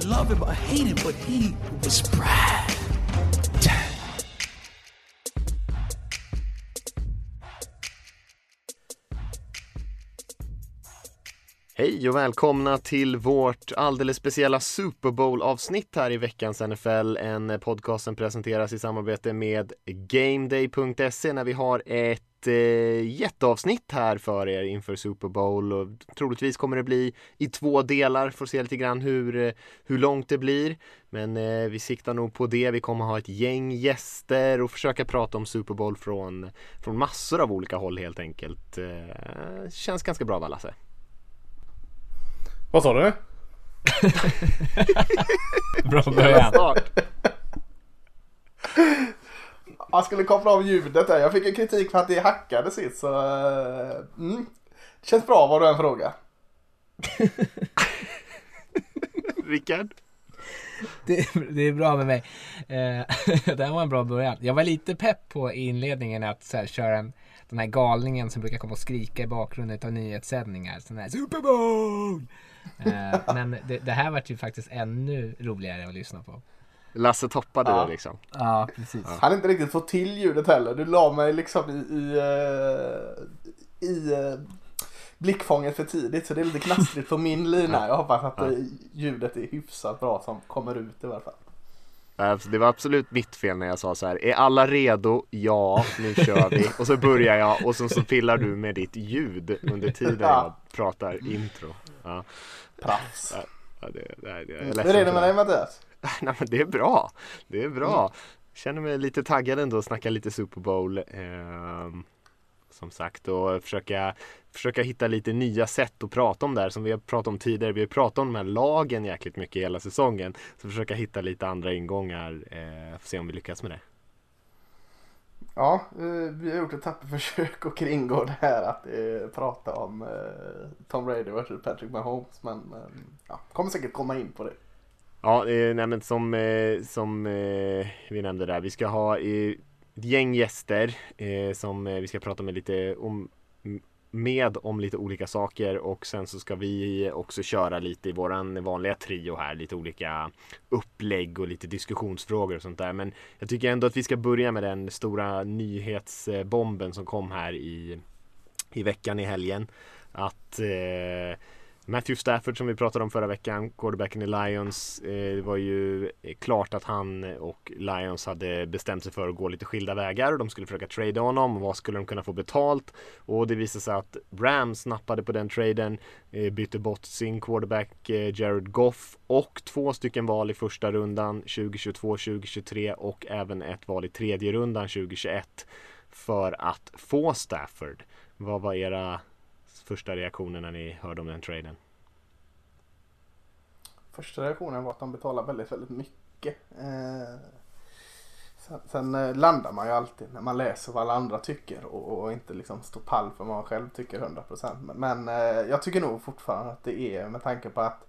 Love him or hate him, but he was Brad. Hej och välkomna till vårt alldeles speciella Super Bowl-avsnitt här i veckans NFL. En eh, podcast som presenteras i samarbete med GameDay.se när vi har ett eh, jätteavsnitt här för er inför Super Bowl och troligtvis kommer det bli i två delar, får se lite grann hur, eh, hur långt det blir. Men eh, vi siktar nog på det. Vi kommer ha ett gäng gäster och försöka prata om Super Bowl från, från massor av olika håll helt enkelt. Eh, känns ganska bra va Lasse? Vad sa du? Bra början. Jag skulle koppla av ljudet där. Jag fick en kritik för att det hackade sist så... eh, Mm. Känns bra vad du än frågar. Rickard? Det, det är bra med mig. Eh, det här var en bra början. Jag var lite pepp på inledningen att så här, köra en, den här galningen som brukar komma och skrika i bakgrunden av nyhetssändningar. Sån här Super Bowl! Eh, men det, det här var ju faktiskt ännu roligare att lyssna på. Lasse toppade Ja. det liksom. Ja, precis. Han inte riktigt fått till ljudet heller. Du la mig liksom i, i, eh, i eh, blickfånget för tidigt så det är lite knastrigt på min lina. Jag hoppas att eh, ljudet är hyfsat bra som kommer ut i alla fall. Alltså, det var absolut mitt fel när jag sa så här. Är alla redo? Ja, nu kör vi. Och så börjar jag och så, så pillar du med ditt ljud under tiden jag Ja. pratar intro. Ja, Proffs. ja, det, det, det, jag är Hur ledsen är det med dig Mattias? Nej men det är bra. Det är bra. Känner mig lite taggad ändå att snacka lite Super Bowl. ehm, som sagt och försöka, försöka hitta lite nya sätt att prata om det här som vi har pratat om tidigare. Vi har pratat om de här lagen jäkligt mycket hela säsongen. Så försöka hitta lite andra ingångar. Eh, får se om vi lyckas med det. Ja, eh, vi har gjort ett tappert försök att kringgå det här att eh, prata om eh, Tom Brady vs Patrick Mahomes. Men eh, ja, kommer säkert komma in på det. Ja, eh, nej men som, eh, som eh, vi nämnde där. Vi ska ha eh, ett gäng gäster eh, som eh, vi ska prata med lite om med om lite olika saker och sen så ska vi också köra lite i våran vanliga trio här, lite olika upplägg och lite diskussionsfrågor och sånt där. Men jag tycker ändå att vi ska börja med den stora nyhetsbomben som kom här i, i veckan i helgen. Att eh, Matthew Stafford som vi pratade om förra veckan, quarterbacken i Lions. Eh, det var ju eh, klart att han och Lions hade bestämt sig för att gå lite skilda vägar och de skulle försöka trada honom. Vad skulle de kunna få betalt? Och det visade sig att Rams nappade på den traden, eh, bytte bort sin quarterback eh, Jared Goff och två stycken val i första rundan 2022, 2023 och även ett val i tredje rundan 2021 för att få Stafford. Vad var era första reaktioner när ni hörde om den traden? Första reaktionen var att de betalar väldigt, väldigt mycket. Eh, sen sen eh, landar man ju alltid när man läser vad alla andra tycker och, och inte liksom står pall för vad man själv tycker 100%. Men, men eh, jag tycker nog fortfarande att det är med tanke på att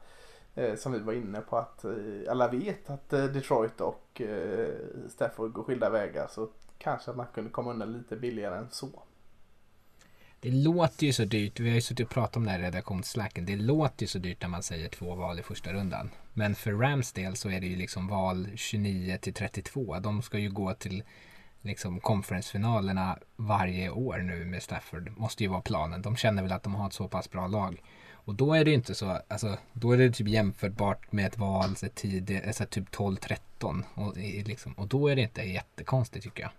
eh, som vi var inne på att eh, alla vet att eh, Detroit och eh, Stafford går skilda vägar så kanske att man kunde komma undan lite billigare än så. Det låter ju så dyrt. Vi har ju suttit och pratat om det här i redaktionsslacken. Det låter ju så dyrt när man säger två val i första rundan. Men för Rams del så är det ju liksom val 29 till 32. De ska ju gå till liksom konferensfinalerna varje år nu med Stafford. Måste ju vara planen. De känner väl att de har ett så pass bra lag. Och då är det inte så, alltså då är det typ jämförbart med ett val så tidigt, alltså typ 12-13. Och, liksom, och då är det inte jättekonstigt tycker jag.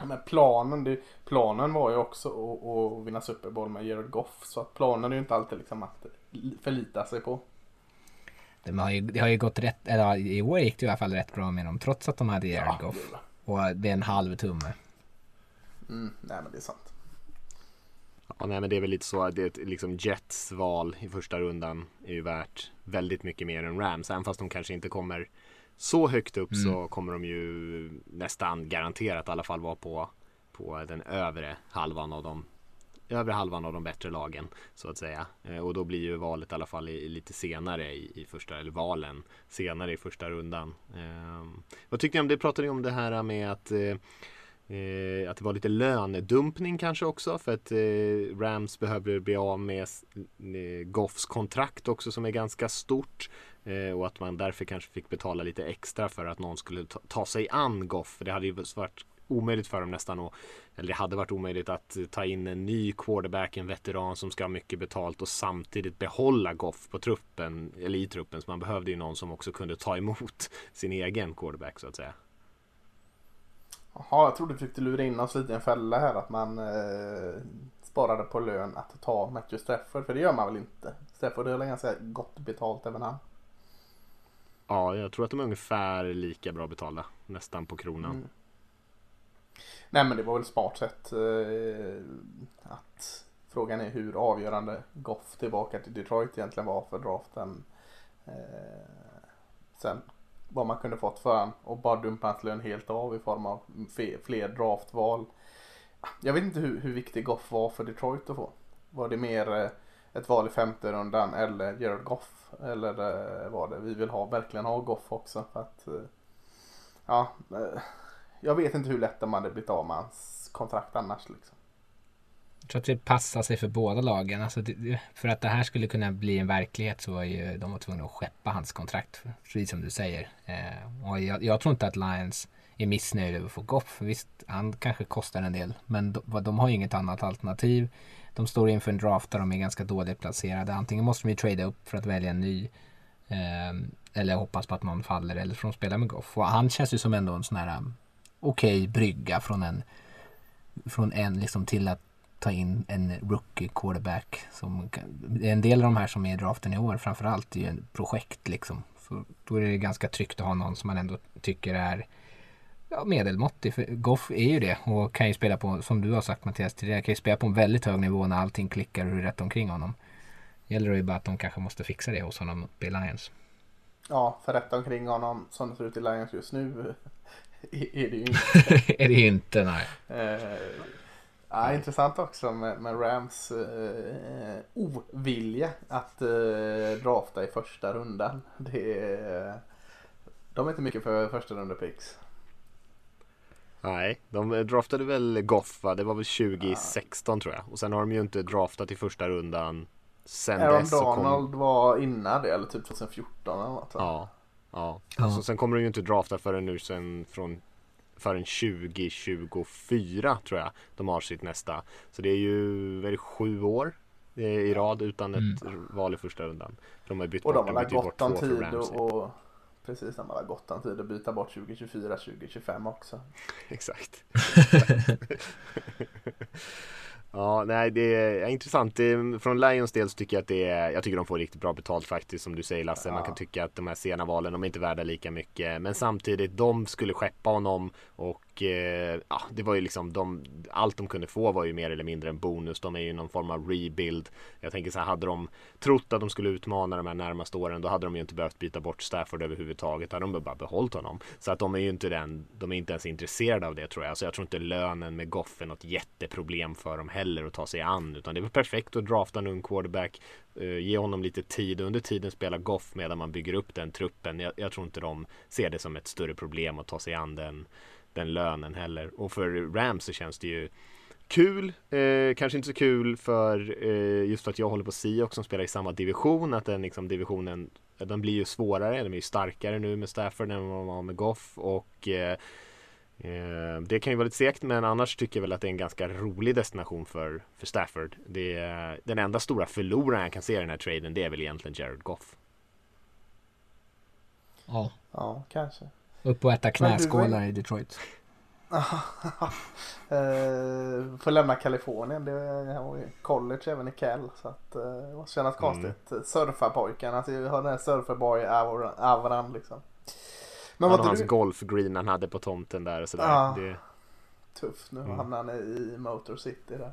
Ja, Men planen, det, planen var ju också att, att vinna Super Bowl med Jared Goff. Så att planen är ju inte alltid liksom att förlita sig på. De har ju, det har ju gått rätt, eller i år gick det i alla fall rätt bra med dem trots att de hade Jared Ja, Goff. det. Och det är en halv tumme. Mm, nej men det är sant. Ja, nej, men det är väl lite så att det, liksom Jets val i första rundan är ju värt väldigt mycket mer än Rams. Även fast de kanske inte kommer så högt upp mm. så kommer de ju nästan garanterat i alla fall vara på, på den övre halvan av de övre halvan av de bättre lagen så att säga. Eh, och då blir ju valet i alla fall i, lite senare i, i, första, eller valen senare i första rundan. Eh, vad tyckte ni om det? Pratade ni om det här med att eh, Eh, att det var lite lönedumpning kanske också för att eh, Rams behöver bli av med Goffs kontrakt också som är ganska stort. Eh, och att man därför kanske fick betala lite extra för att någon skulle ta, ta sig an Goff. För det hade ju varit omöjligt för dem nästan att, eller det hade varit omöjligt att ta in en ny quarterback, en veteran som ska ha mycket betalt och samtidigt behålla Goff på truppen, eller i truppen. Så man behövde ju någon som också kunde ta emot sin egen quarterback så att säga. Jaha, jag trodde du försökte lura in oss lite i en fälla här att man eh, sparade på lön att ta Matthew Stafford. För det gör man väl inte? Stafford har ganska gott betalt även han. Ja, jag tror att de är ungefär lika bra betalda. Nästan på kronan. Mm. Nej men det var väl smart sätt eh, att frågan är hur avgörande Goff tillbaka till Detroit egentligen var för draften. Eh, sen vad man kunde fått för honom och bara dumpa hans lön helt av i form av fler draftval. Jag vet inte hur, hur viktig Goff var för Detroit att få. Var det mer eh, ett val i femte rundan eller Gerald Goff? Eller eh, vad det vi vill ha, verkligen ha Goff också? För att, eh, ja, eh, jag vet inte hur lätt de hade blivit av med hans kontrakt annars. Liksom. Jag tror att det passar sig för båda lagen. Alltså för att det här skulle kunna bli en verklighet så var ju de var tvungna att skeppa hans kontrakt. Precis som du säger. Och jag, jag, tror inte att Lions är missnöjda över att få Goff. Visst, han kanske kostar en del. Men de, de har ju inget annat alternativ. De står inför en draft där de är ganska dåligt placerade. Antingen måste de ju trada upp för att välja en ny. Eh, eller hoppas på att någon faller. Eller får de spela med Goff. Och han känns ju som ändå en sån här ehm, okej okay brygga från en från en liksom till att ta in en rookie quarterback. Som, en del av de här som är i draften i år framförallt är ju en projekt liksom. Så då är det ganska tryggt att ha någon som man ändå tycker är ja, medelmåttig. För Goff är ju det och kan ju spela på, som du har sagt Mattias tidigare, kan ju spela på en väldigt hög nivå när allting klickar och är rätt omkring honom. Gäller det ju bara att de kanske måste fixa det hos honom uppe i Lions. Ja, för rätt omkring honom som det ser ut i Lions just nu är det ju inte. är det ju inte, nej. Eh, Ja, intressant också med, med Rams eh, ovilja att eh, drafta i första rundan. Det är, de är inte mycket för första picks. Nej, de draftade väl Goff va? Det var väl 2016 ja. tror jag. Och sen har de ju inte draftat i första rundan sen Aaron dess. Aaron Donald kom... var innan det, eller typ 2014 eller något. Ja, ja. ja. Så sen kommer de ju inte drafta förrän nu sen från förrän 2024 tror jag de har sitt nästa. Så det är ju väl sju år i rad utan ett mm. val i första rundan. De har bytt och bort, de har gott om tid och, precis, de har gott om tid att byta bort 2024, 2025 också. Exakt. Ja, nej, det är intressant. Från Lions del så tycker jag att det är, jag tycker de får riktigt bra betalt faktiskt som du säger Lasse. Ja. Man kan tycka att de här sena valen, de är inte värda lika mycket. Men samtidigt, de skulle skeppa honom och och eh, ja, det var ju liksom de, allt de kunde få var ju mer eller mindre en bonus. De är ju någon form av rebuild. Jag tänker så här, hade de trott att de skulle utmana de här närmaste åren, då hade de ju inte behövt byta bort Stafford överhuvudtaget. Hade de bara behållit honom. Så att de är ju inte den, de är inte ens intresserade av det tror jag. Så jag tror inte lönen med Goff är något jätteproblem för dem heller att ta sig an. Utan det är väl perfekt att drafta en ung quarterback, eh, ge honom lite tid. Under tiden spela Goff medan man bygger upp den truppen. Jag, jag tror inte de ser det som ett större problem att ta sig an den den lönen heller. Och för Rams så känns det ju kul. Eh, kanske inte så kul för eh, just för att jag håller på Seahawks som spelar i samma division. Att den liksom divisionen den blir ju svårare. Den är ju starkare nu med Stafford än vad man var med Goff. Och eh, eh, det kan ju vara lite segt men annars tycker jag väl att det är en ganska rolig destination för, för Stafford. Det är, den enda stora förloraren jag kan se i den här traden det är väl egentligen Jared Goff. Ja. Ja, kanske. Upp och äta knäskålar i Detroit. uh, får lämna Kalifornien. Det är college även i Cal. Så att, uh, det måste kännas mm. konstigt. Mm. Surfarpojkarna. Alltså, vi har den här surfarboy-auran liksom. Men vad hans du... golfgreen han hade på tomten där och sådär. Uh, det... Tufft. Nu mm. hamnar han i Motor City där.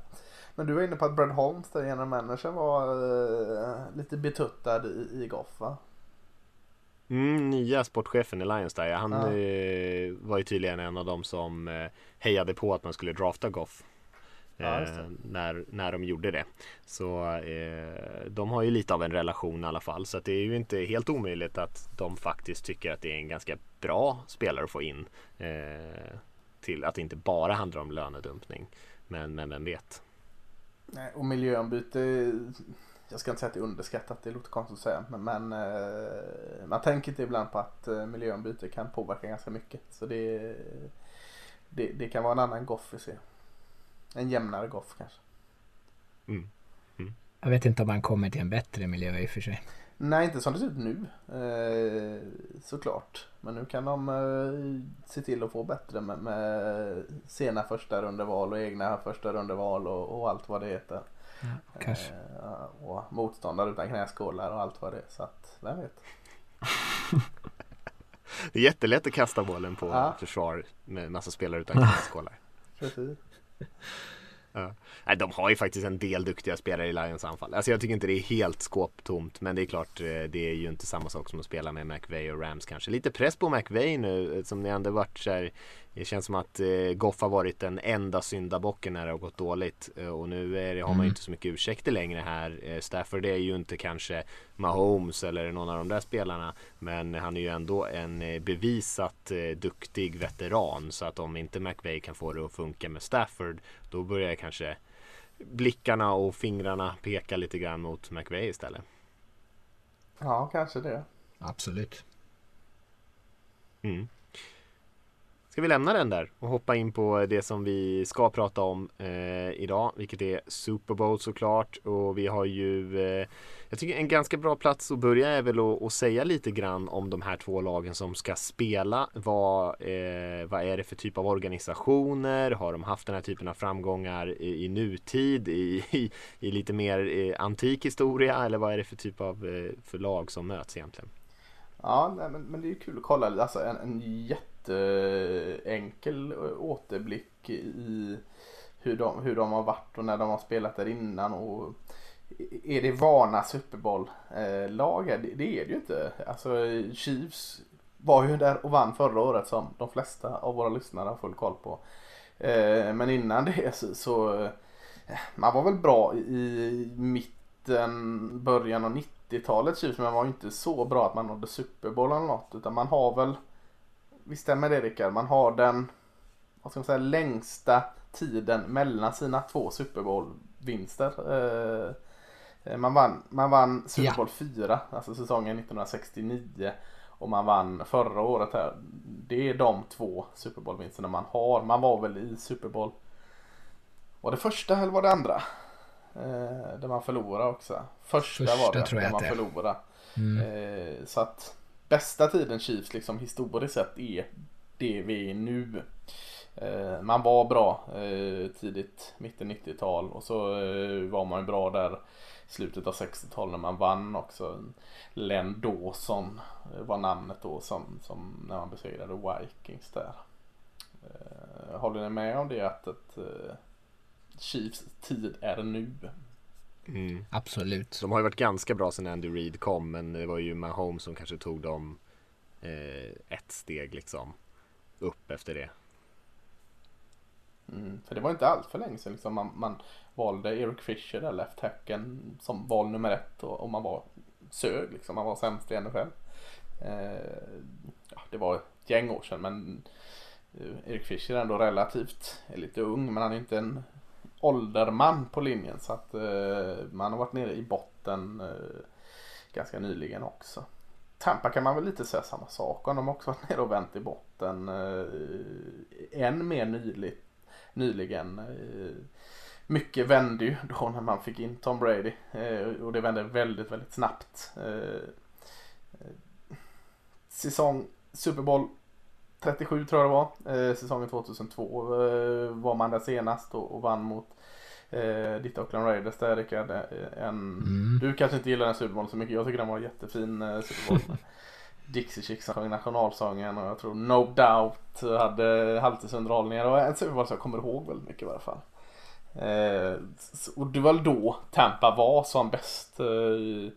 Men du var inne på att Brad Holmes, där general manager, var uh, lite betuttad i, i Goff va? Mm, nya sportchefen i Lions där, han Ja. eh, var ju tydligen en av dem som eh, hejade på att man skulle drafta Goff. Ja. Eh, när, när de gjorde det. Så eh, de har ju lite av en relation i alla fall. Så det är ju inte helt omöjligt att de faktiskt tycker att det är en ganska bra spelare att få in. Eh, till att det inte bara handlar om lönedumpning. Men, men vem vet. Nej, och miljöombyte, jag ska inte säga att det är underskattat, det låter konstigt att säga. Men, men eh, man tänker inte ibland på att eh, miljöombyte kan påverka ganska mycket. Så det, det, det kan vara en annan Goff vi ser. En jämnare Goff kanske. Mm. Jag vet inte om han kommer till en bättre miljö i och för sig. Nej, inte som det ser ut nu. Eh, såklart. Men nu kan de eh, se till att få bättre med, med sena första rundeval och egna första rundeval och, och allt vad det heter. Kanske. Eh, och motståndare utan knäskålar och allt vad det är. Så att, vem vet. Det är jättelätt att kasta bollen på Ja. försvar med massa spelare utan knäskålar. Precis. Nej, de har ju faktiskt en del duktiga spelare i Lions anfall. Alltså jag tycker inte det är helt skåptomt. Men det är klart, eh, det är ju inte samma sak som att spela med McVay och Rams kanske. Lite press på McVay nu eh, som det ändå varit så här. Det känns som att eh, Goff har varit den enda syndabocken när det har gått dåligt. Eh, och nu är det, har man ju Mm. inte så mycket ursäkter längre här. Eh, Stafford är ju inte kanske Mahomes eller någon av de där spelarna. Men han är ju ändå en eh, bevisat eh, duktig veteran. Så att om inte McVay kan få det att funka med Stafford. Då börjar kanske blickarna och fingrarna peka lite grann mot McVay istället. Ja, kanske det. Absolut. Mm. Ska vi lämna den där och hoppa in på det som vi ska prata om eh, idag, vilket är Super Bowl såklart. Och vi har ju, eh, jag tycker en ganska bra plats att börja är väl att, att säga lite grann om de här två lagen som ska spela. Vad, eh, vad är det för typ av organisationer? Har de haft den här typen av framgångar i, i nutid, i, i, i lite mer eh, antik historia? Eller vad är det för typ av eh, för lag som möts egentligen? Ja, nej, men, men det är ju kul att kolla. Alltså en, en jätteenkel eh, återblick i hur de, hur de har varit och när de har spelat där innan. Och är det vana Super Bowl-lag? Det, det är det ju inte. Alltså Chiefs var ju där och vann förra året som de flesta av våra lyssnare har full koll på. Eh, men innan det så, så eh, man var väl bra i mitten, början av 90-talet Chiefs men man var ju inte så bra att man nådde Super Bowl eller något utan man har väl Visst stämmer det Rickard? Man har den vad ska man säga, längsta tiden mellan sina två Super Bowl-vinster. Eh, eh, Man vann, man vann Super Ja. Bowl 4, alltså säsongen 1969. Och man vann förra året här. Det är de två Super Bowl-vinsterna man har. Man var väl i Super Bowl. Var det första eller var det andra? Eh, där man förlorade också. Första, var Första det, tror jag där man förlorade. Mm. Eh, så att bästa tiden Chiefs liksom historiskt sett är det vi är nu. Eh, man var bra eh, tidigt, mitten 90-tal och så eh, var man ju bra där i slutet av 60-talet när man vann också. Len Dawson var namnet då som, som när man besegrade Vikings där. Håller ni med om det att, att Chiefs tid är nu? Mm. Absolut. De har ju varit ganska bra sedan Andy Reid kom men det var ju Mahomes som kanske tog dem eh, ett steg liksom upp efter det. Mm, för det var inte allt för länge sedan liksom man, man valde Eric Fisher där left hacken som val nummer ett och, och man var sög liksom. Man var sämst i NFL. Eh, ja, det var ett gäng år sedan men eh, Eric Fisher är ändå relativt är lite ung men han är inte en ålderman på linjen så att eh, man har varit nere i botten eh, ganska nyligen också. Tampa kan man väl lite säga samma sak om. De har också varit nere och vänt i botten. Eh, än mer nyligt, nyligen. Eh, mycket vände ju då när man fick in Tom Brady. Eh, och det vände väldigt, väldigt snabbt. Eh, eh säsong Super Bowl 37 tror jag det var. Eh, säsongen 2002 eh, var man där senast och, och vann mot eh, ditt Oakland Raiders där Rickard. Eh, En, Mm. Du kanske inte gillar den Super Bowl så mycket. Jag tycker den var jättefin eh, Super Bowl. Dixie Chicks sjöng nationalsången och jag tror No Doubt hade halvtidsunderhållningar och en Super Bowl som jag kommer ihåg väldigt mycket i alla fall. Eh, och det var då Tampa var som bäst. Eh,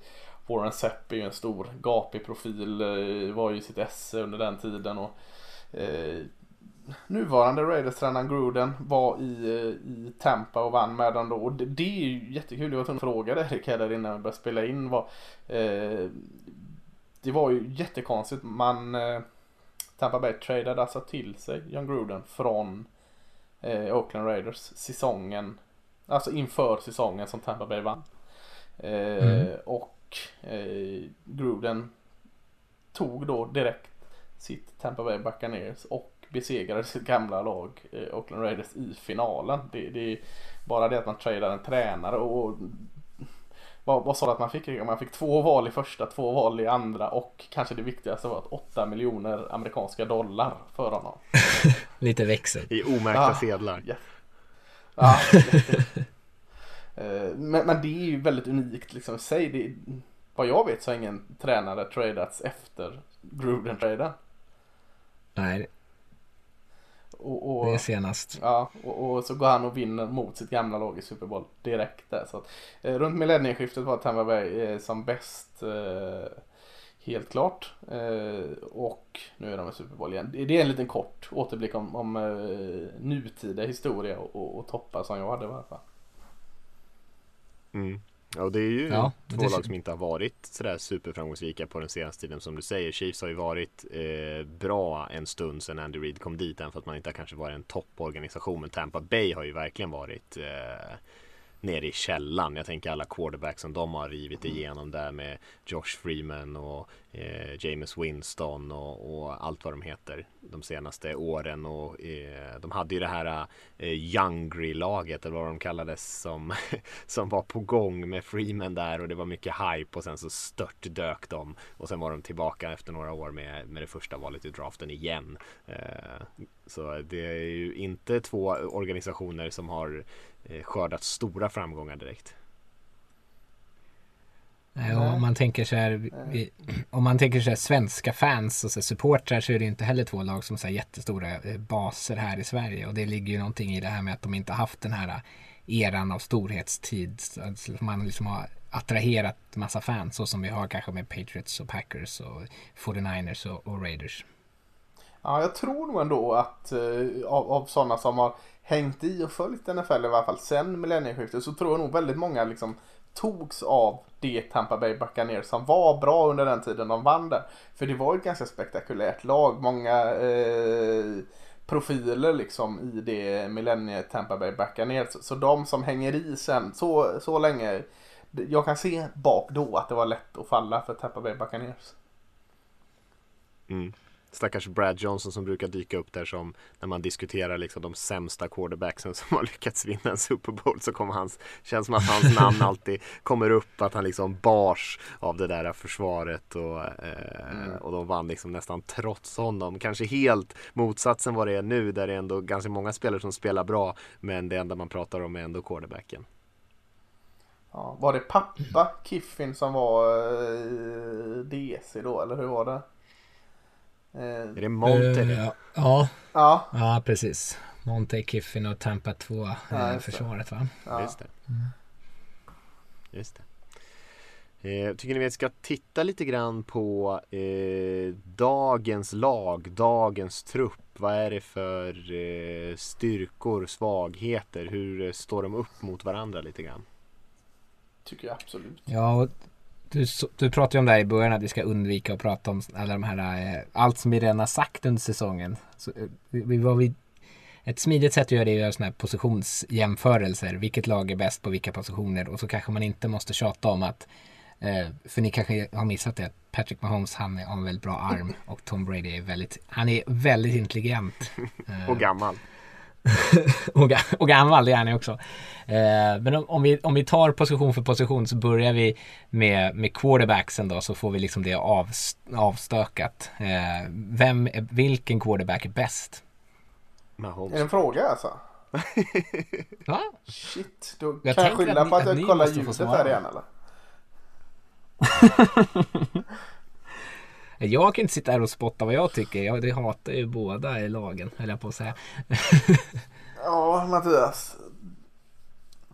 Warren Sepp är ju en stor gapig profil. Eh, var ju sitt esse under den tiden. Och, eh, nuvarande Raiders-tränaren Gruden var i, eh, i Tampa och vann med dem då. Och det, det är ju jättekul. Jag var tvungen att fråga Erik här innan vi började spela in. Var, eh, det var ju jättekonstigt. Man, eh, Tampa Bay tradade alltså till sig John Gruden från eh, Oakland Raiders säsongen. Alltså inför säsongen som Tampa Bay vann. Eh, mm. Och eh, Gruden tog då direkt sitt Tampa Bay Buccaneers och besegrade sitt gamla lag eh, Oakland Raiders i finalen. Det, det är bara det att man tradar en tränare och vad, vad sa du att man fick? Man fick två val i första, två val i andra och kanske det viktigaste var att 8 miljoner amerikanska dollar för honom. Lite växel. I omärkta ja, sedlar. Ja. ja eh, men, men, det är ju väldigt unikt liksom i sig. Det, vad jag vet så har ingen tränare tradats efter Gruden-traden. Nej, och, och, det är senast. Ja, och, och, så går han och vinner mot sitt gamla lag i Super Bowl direkt där. Så att, eh, runt millennieskiftet var Tampa Bay eh, som bäst. Eh, helt klart. Eh, och nu är de i Super Bowl igen. Det är en liten kort återblick om, om eh, nutida historia och, och toppar som jag hade i alla fall. Mm. Ja, och det är ju ja, två lag som inte har varit sådär superframgångsrika på den senaste tiden som du säger. Chiefs har ju varit eh, bra en stund sedan Andy Reid kom dit, även för att man inte har kanske varit en topporganisation. Men Tampa Bay har ju verkligen varit eh, nere i källan. Jag tänker alla quarterbacks som de har rivit igenom där med Josh Freeman och eh, James Winston och, och, allt vad de heter de senaste åren. Och, eh, de hade ju det här eh, Youngry-laget eller vad de kallades som, som var på gång med Freeman där och det var mycket hype och sen så stört dök de och sen var de tillbaka efter några år med, med det första valet i draften igen. Eh, så det är ju inte två organisationer som har Eh, skördat stora framgångar direkt. Nej, om man tänker så här, vi, om man tänker så här svenska fans och så supportrar så är det inte heller två lag som har jättestora eh, baser här i Sverige och det ligger ju någonting i det här med att de inte haft den här eh, eran av storhetstid. Alltså man liksom har attraherat massa fans så som vi har kanske med Patriots och Packers och 49ers och, och Raiders. Ja, jag tror nog ändå att eh, av, av sådana som har hängt i och följt NFL i alla fall sen millennieskiftet så tror jag nog väldigt många liksom togs av det Tampa Bay Buccaneers som var bra under den tiden de vann där. För det var ett ganska spektakulärt lag. Många eh, profiler liksom i det millennie Tampa Bay Buccaneers. Så, så de som hänger i sen så, så länge. Jag kan se bak då att det var lätt att falla för Tampa Bay Buccaneers. Mm stackars Brad Johnson som brukar dyka upp där som när man diskuterar liksom de sämsta quarterbacksen som har lyckats vinna en Super Bowl så kommer hans, känns som att hans namn alltid kommer upp att han liksom bars av det där försvaret och, eh, mm. och de vann liksom nästan trots honom. Kanske helt motsatsen vad det är nu där det är ändå ganska många spelare som spelar bra men det enda man pratar om är ändå quarterbacken. Ja, var det pappa Kiffin som var eh, DC då eller hur var det? Eh, är det Monte uh? Ja. ja. Ja, precis. Monte, Kiffin och Tampa 2 ja, eh, försvaret va? Ja. Just det. Mm. Just det. Eh, tycker ni vi ska titta lite grann på eh, dagens lag, dagens trupp. Vad är det för eh, styrkor, svagheter? Hur står de upp mot varandra lite grann? Tycker jag absolut. Ja, du, du pratade ju om det här i början att vi ska undvika att prata om alla de här, eh, allt som vi redan har sagt under säsongen. Så, eh, vi, var vi, ett smidigt sätt att göra det är att göra sådana här positionsjämförelser. Vilket lag är bäst på vilka positioner och så kanske man inte måste tjata om att eh, för ni kanske har missat det. Patrick Mahomes han har en väldigt bra arm och Tom Brady är väldigt, han är väldigt intelligent. och gammal. och, och gammal, det är han också. Eh, men om, om, vi, om vi tar position för position så börjar vi med, med quarterbacksen då så får vi liksom det av, avstökat. Eh, vem, vilken quarterback är bäst? Mahomes. Är det en fråga alltså? Va? Shit, då jag kan jag skylla på att, att jag kollar ljudet här igen eller? Jag kan inte sitta här och spotta vad jag tycker. Jag det hatar ju båda i lagen, höll jag på att säga. ja, Mattias.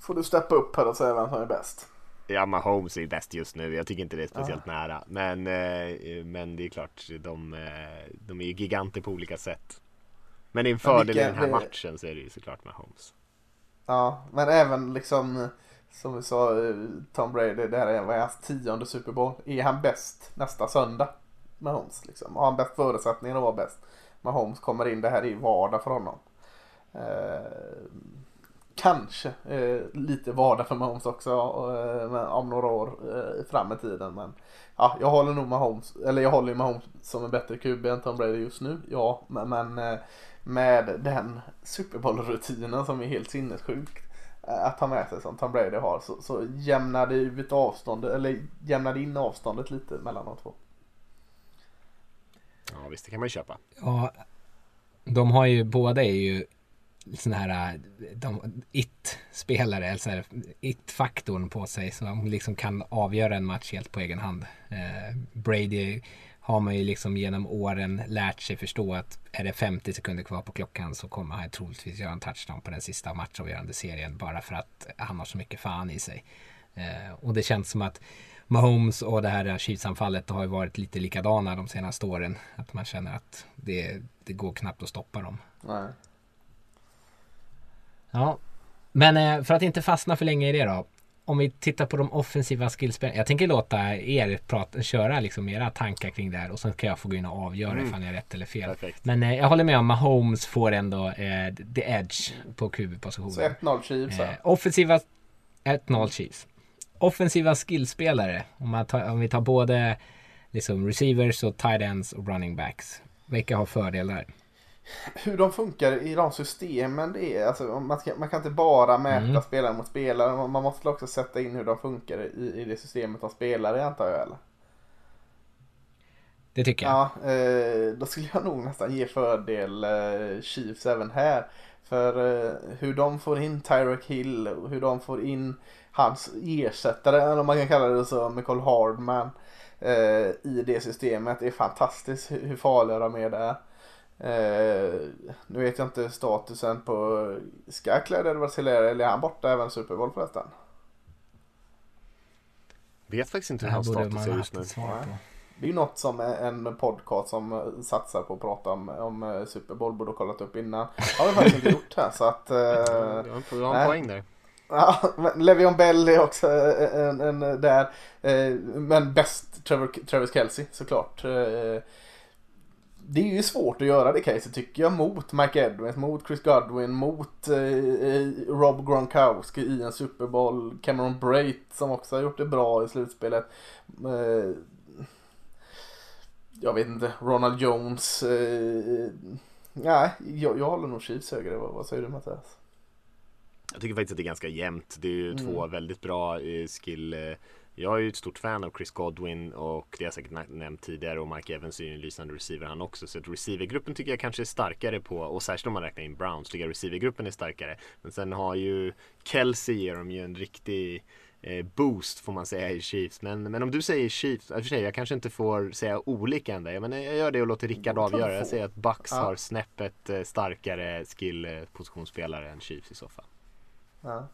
Får du steppa upp här och säga vem som är bäst. Ja, Mahomes är bäst just nu. Jag tycker inte det är speciellt nära. Men, eh, men det är klart, de, eh, de är ju giganter på olika sätt. Men det är en fördel i den här det- matchen så är det ju såklart Mahomes. Ja, men även liksom som vi sa, eh, Tom Brady, det här är vad är hans tionde Super Bowl. Är han bäst nästa söndag? Mahomes liksom. Har han bäst förutsättningar att vara bäst? Mahomes kommer in, det här är ju vardag för honom. Eh, kanske eh, lite vardag för Mahomes också eh, om några år eh, fram i tiden. Men ja, jag håller nog Mahomes, eller jag håller ju Mahomes som en bättre QB än Tom Brady just nu. Ja, men, men eh, med den Super Bowl-rutinen som är helt sinnessjuk eh, att ta med sig som Tom Brady har så, så jämnade ut avståndet, eller jämnar det in avståndet lite mellan de två. Ja visst, det kan man ju köpa. Ja, de har ju, båda är ju sådana här it-spelare, eller it-faktorn på sig som liksom kan avgöra en match helt på egen hand. Eh, Brady har man ju liksom genom åren lärt sig förstå att är det 50 sekunder kvar på klockan så kommer han troligtvis göra en touchdown på den sista matchavgörande serien bara för att han har så mycket fan i sig. Eh, och det känns som att Mahomes och det här Chiefs-anfallet har ju varit lite likadana de senaste åren. Att man känner att det, det går knappt att stoppa dem. Nej. Ja, men eh, för att inte fastna för länge i det då. Om vi tittar på de offensiva skillspelen. Jag tänker låta er prata, köra liksom era tankar kring det här och sen kan jag få gå in och avgöra ifall ni har rätt eller fel. Perfekt. Men eh, jag håller med om Mahomes får ändå eh, the edge på Så QB-positionen. 1-0 Chiefs Eh, offensiva 1-0 Chiefs. Offensiva skillspelare. Om, tar, om vi tar både liksom receivers och tight ends och running backs. Vilka har fördelar? Hur de funkar i de systemen det är, alltså, man, ska, man kan inte bara mäta Mm. spelare mot spelare. Man man måste också sätta in hur de funkar i, i det systemet de spelar i antar jag eller? Det tycker jag. Ja, eh, då skulle jag nog nästan ge fördel eh, Chiefs även här. För eh, hur de får in Tyreek Hill och hur de får in hans ersättare, eller om man kan kalla det så, Michael Hardman eh, i det systemet är fantastiskt hur, farliga de är där. Eh, nu vet jag inte statusen på ska Clyde Edwards Hilaire eller är han borta även Super Bowl förresten? Vet faktiskt inte Det hur hans status är just nu. Det är ju något som en podcast som satsar på att prata om, om eh, Super Bowl borde ha kollat upp innan. har vi faktiskt inte gjort här så att... Ja, Eh, Du har en- du poäng där ja, Bell är också eh, eh, en, en eh, där. Men bäst Trevor, Travis Kelce såklart. Det är ju svårt att göra det caset tycker jag mot Mike Edwins, mot Chris Godwin, mot eh, Rob Gronkowski i en Super Bowl. Cameron Brate som också har gjort det bra i slutspelet. Eh, jag vet inte, Ronald Jones. Eh, nej, jag, jag håller nog Chiefs högre. Vad, vad säger du Mattias? Jag tycker faktiskt att det är ganska jämnt. Det är ju Mm. två väldigt bra eh, skill. eh, Jag är ju ett stort fan av Chris Godwin och det har jag säkert nä- nämnt tidigare och Mike Evans är ju en lysande receiver han också. Så att receivergruppen tycker jag kanske är starkare på och särskilt om man räknar in Browns tycker jag receivergruppen är starkare. Men sen har ju Kelsey ger dem ju en riktig eh, boost får man säga i Chiefs. Men, men om du säger Chiefs, i och för sig jag kanske inte får säga olika än dig. Men jag gör det och låter Rickard avgöra. Jag säger att Bucks Ja. har snäppet starkare skill positionsspelare än Chiefs i så fall. Ja.